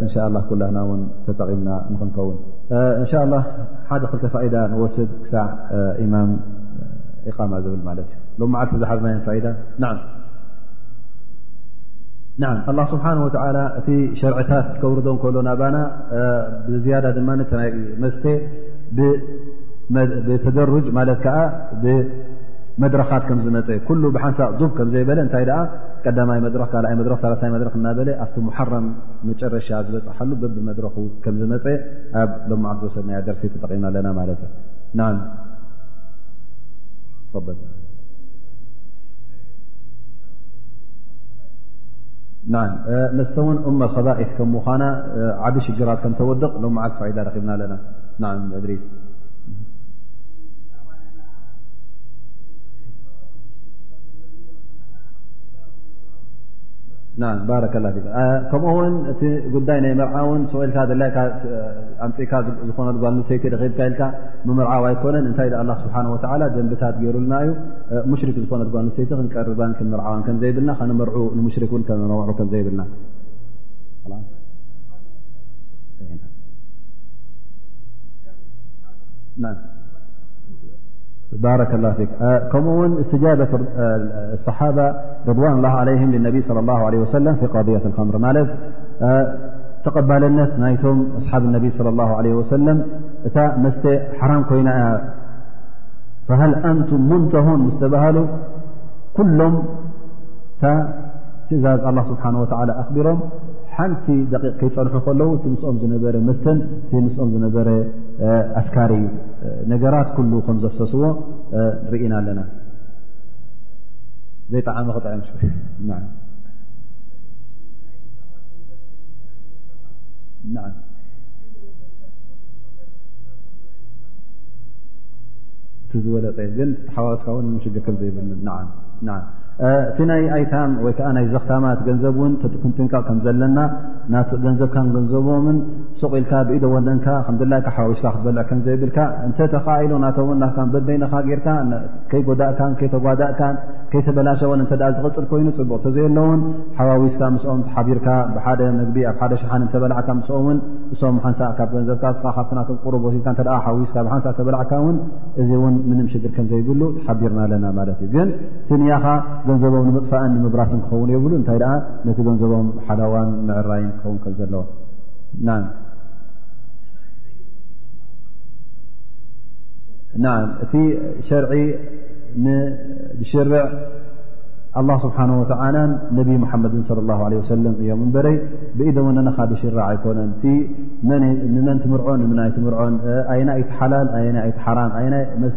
እንሻ ላ ኩላና ውን ተጠቒምና ንክንከውን እንሻ ላ ሓደ ክልተ ፋኢዳ ንወስድ ክሳዕ ኢማም ኢቃማ ዝብል ማለት እዩ ሎም መዓልቲ ዝሓዝናዮ ፋኢዳ ን ን ኣላ ስብሓን ወተላ እቲ ሸርዕታት ከውርዶ ከሎ ናባና ብዝያዳ ድማ ተናይ መስተ ብተደርጅ ማለት ከዓ ብመድረኻት ከም ዝመፀ ኩሉ ብሓንሳእ ዱብ ከም ዘይበለ እንታይ ደኣ ቀዳማይ መድረኽ ካልኣይ መድረኽ ሳላሳይ መድረኽ እናበለ ኣብቲ ሙሓረም መጨረሻ ዝበፅሓሉ በብመድረኹ ከም ዝመፀ ኣብ ሎማዓልት ዝወሰድናያ ደርሲ ተጠቒምና ኣለና ማለት እዩ ን ፀበል መስተ እውን እመ ከባኢት ከም ምኳና ዓብ ሽግራት ከም ተወድቕ ሎማዓልት ፋይዳ ረኺብና ኣለና ከምኡ ውን እቲ ጉዳይ ናይ መርዓውን ሰልካ ኣምፅእካ ዝኾነ ጓል ንሰይቲ ርክብካ ኢልካ ምምርዓው ኣይኮነን እንታይ ኣ ስብሓ ደንብታት ገይሩልና እዩ ሙሽሪክ ዝኾነ ጓል ንሰይቲ ክንቀርባን ክንምርዓዋን ከምዘይብልና ከነመር ንሙሽሪክ ን ከነመርዑ ከምዘይብልና بارك الله فيك كمو استجابة الصحابة رضوان الله عليهم للنبي صلى الله عليه وسلم في قضية الخمر ال تقبلن ثنايتم أصحاب النبي صلى الله عليه وسلم ت مست حرام كويناا فهل أنتم منتهون مستبهلو كلم اتزاز الله سبحانه وتعالى أخبرم ሓንቲ ደቂቕ ከይፀንሑ ከለዉ እቲ ምስኦም ዝነበረ መስተን እቲ ምስኦም ዝነበረ ኣስካሪ ነገራት ኩሉ ከም ዘፍሰስዎ ርኢና ኣለና ዘይጠዓሚ ክጥዐ ሽ እቲ ዝበለፀ ግን ተሓዋስካ ውን ምሽግር ከም ዘይብልን እቲ ናይ ኣይታም ወይ ከዓ ናይ ዘኽታማት ገንዘብ እውን ክንጥንቀቕ ከም ዘለና ና ገንዘብካን ገንዘቦምን ሱቕ ኢልካ ብኢዶ ወነንካ ከምድላይካ ሓዋዊስካ ክትበልዕ ከም ዘይብልካ እንተተኻኢሉ ናተውን ናካ በበይንኻ ጌርካ ከይጎዳእካን ከይተጓዳእካን ከይተበላሸወን እተ ዝቕፅል ኮይኑ ፅቡቕ እተዘየለውን ሓዋዊስካ ምስኦም ሓቢርካ ብሓደ መግቢ ኣብ ሓደ ሸሓን እተበላዕካ ምስኦምን እሶም ሓንሳ ካብ ገንዘብካ ስኻ ካብቲ ናቶም ቁሩብ ወሲድካ እተ ሓዊስካ ብሓንሳ እተበላዕካ እውን እዚ እውን ምንም ሽግር ከም ዘይብሉ ተሓቢርና ኣለና ማለት እዩ ግን ትንያኻ ገንዘቦም ንምጥፋእን ንምብራስን ክኸውን የብሉ እንታይ ደኣ ነቲ ገንዘቦም ሓዳዋን ምዕራይን ክኸውን ከም ዘለዎ ና ና እቲ ሸርዒ ንዝሽርዕ ኣላ ስብሓን ወተዓላን ነብይ ሙሓመድን ለ ላ ለ ወሰለም እዮም እምበረይ ብኢደ ወነነኻ ዝሽራዕ ኣይኮነን እቲ ንመን ትምርዖን ንምናይ ትምርዖን ኣየና ኣይትሓላል ኣየና ኣይትሓራም ኣይ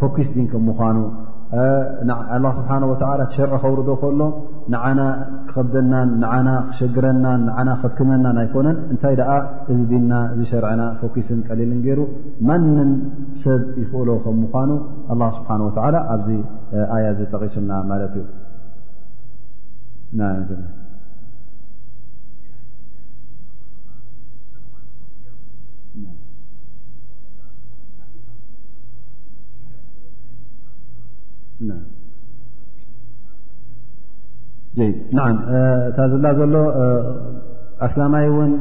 ፈኪስ ዲን ከም ምኳኑ ኣላ ስብሓን ወተላ ሸርዒ ከውርዶ ከሎ ንዓና ክኸብደናን ንዓና ክሸግረናን ንዓና ከትክመናን ኣይኮነን እንታይ ደኣ እዚ ዲና እዚ ሸርዕና ፈኪስን ቀሊልን ገይሩ ማንም ሰብ ይኽእሎ ከም ምኳኑ ኣላ ስብሓን ወተላ ኣብዚ ኣያ እዚ ጠቂሱና ማለት እዩ እታ ዝላ ዘሎ ኣስላማይ ውን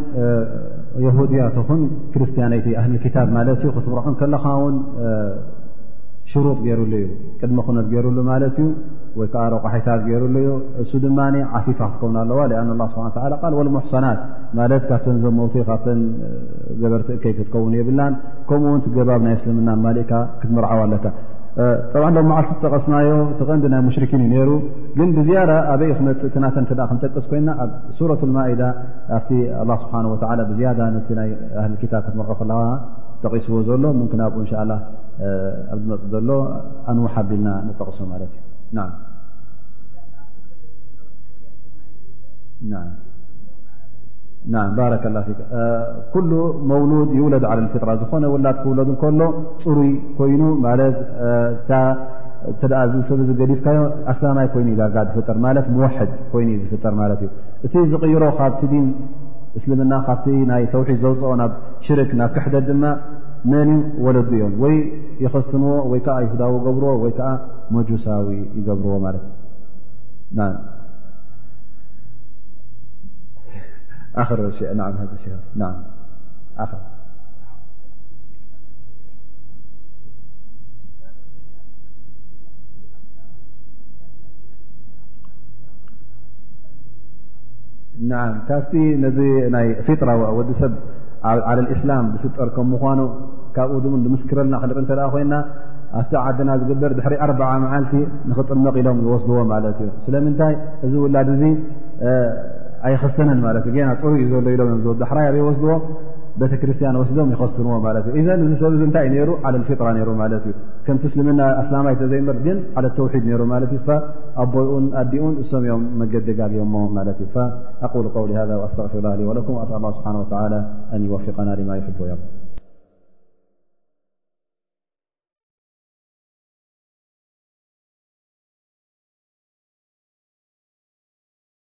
የሁድያ ትኹን ክርስትያነይቲ ኣህሊ ክታብ ማለት እዩ ክትምርዖ ከለኻ ውን ሽሩጥ ገይሩሉ እዩ ቅድሚ ኩነት ገይሩሉ ማለት እዩ ወይ ከዓ ረቋሒታት ገይሩሉ እዩ እሱ ድማ ዓፊፋ ክትከውን ኣለዋ ኣ ስብሓ ቃል ወልሙሕሰናት ማለት ካብተን ዘመውቲ ካብተን ገበርቲ እከይ ክትከውን የብላን ከምኡ ውን ገባብ ናይ እስልምና ማልእካ ክትምርዓው ኣለካ ብ ሎ መዓልቲ ዝጠቐስናዮ ቲቐንዲ ናይ ሙሽርኪን ዩ ነይሩ ግን ብዝያዳ ኣበይ ዩ ክመፅእ ትናተን ተ ክንጠቅስ ኮይና ኣብ ሱረት ማኢዳ ኣብቲ ኣ ስብሓ ወ ብዝያዳ ነቲ ናይ ኣህሊ ክታብ ክትምርዖ ከለ ጠቒስዎ ዘሎ ምክ ኣብኡ እንሻ ላ ኣብ ዝመፅ ዘሎ ኣንውሓ ቢልና ንጠቕሶ ማለት እዩ ባረከላ ፊ ኩሉ መውሉድ ይውለድ ዓለ ፍጥራ ዝኾነ ውላድ ክውለድ ከሎ ፅሩይ ኮይኑ ማለት እ እዚ ሰብ ዚ ገዲፍካዮ ኣስላማይ ኮይኑ ዩ ዳርጋ ዝፍጠር ማለት መወሕድ ኮይኑ ዩ ዝፍጠር ማለት እዩ እቲ ዝቕይሮ ካብቲ ዲን እስልምና ካብቲ ናይ ተውሒድ ዘውፅኦ ናብ ሽርክ ናብ ክሕደት ድማ መን ዩ ወለዱ እዮም ወይ ይኸስትንዎ ወይ ከዓ ይሁዳዊ ገብርዎ ወይ ከዓ መጁሳዊ ይገብርዎ ማለት እዩ ካብቲ ነዚ ናይ ፊጥራ ወዲ ሰብ ዓለ እስላም ዝፍጠር ከም ምኳኑ ካብኡ ን ዝምስክረልና ክንርኢ እተ ኮይና ኣብቲ ዓድና ዝግበር ድሕሪ ኣር መዓልቲ ንክጥመቕ ኢሎም ዝወስድዎ ማለት እዩ ስለምንታይ እዚ ውላድ እዚ ኣይኸስተንን ማለት ዩ ና ፅሩይ እዩ ዘሎ ኢሎም እዮም ዝወ ዳሕራይ ኣበይ ወስድዎ ቤተ ክርስትያን ወስዶም ይኸስንዎ ማለት እዩ እዘን እዚ ሰብእዚ እንታይ ዩ ነሩ ዓለ ፊጥራ ነሩ ማለት እዩ ከምቲ እስልምና ኣስላማይ ተዘይምር ግን ዓለ ተውሒድ ነሩ ማለት እዩ ኣቦኡን ኣዲኡን እሶም እዮም መገዲ ጋግዮሞ ማለት እዩ ኣቁል ቀውሊ ሃ ኣስተፊሩላ ወለኩም ኣስ ላ ስብሓን ወላ ኣን ይወፊቀና ድማ ይሕቦ እዮም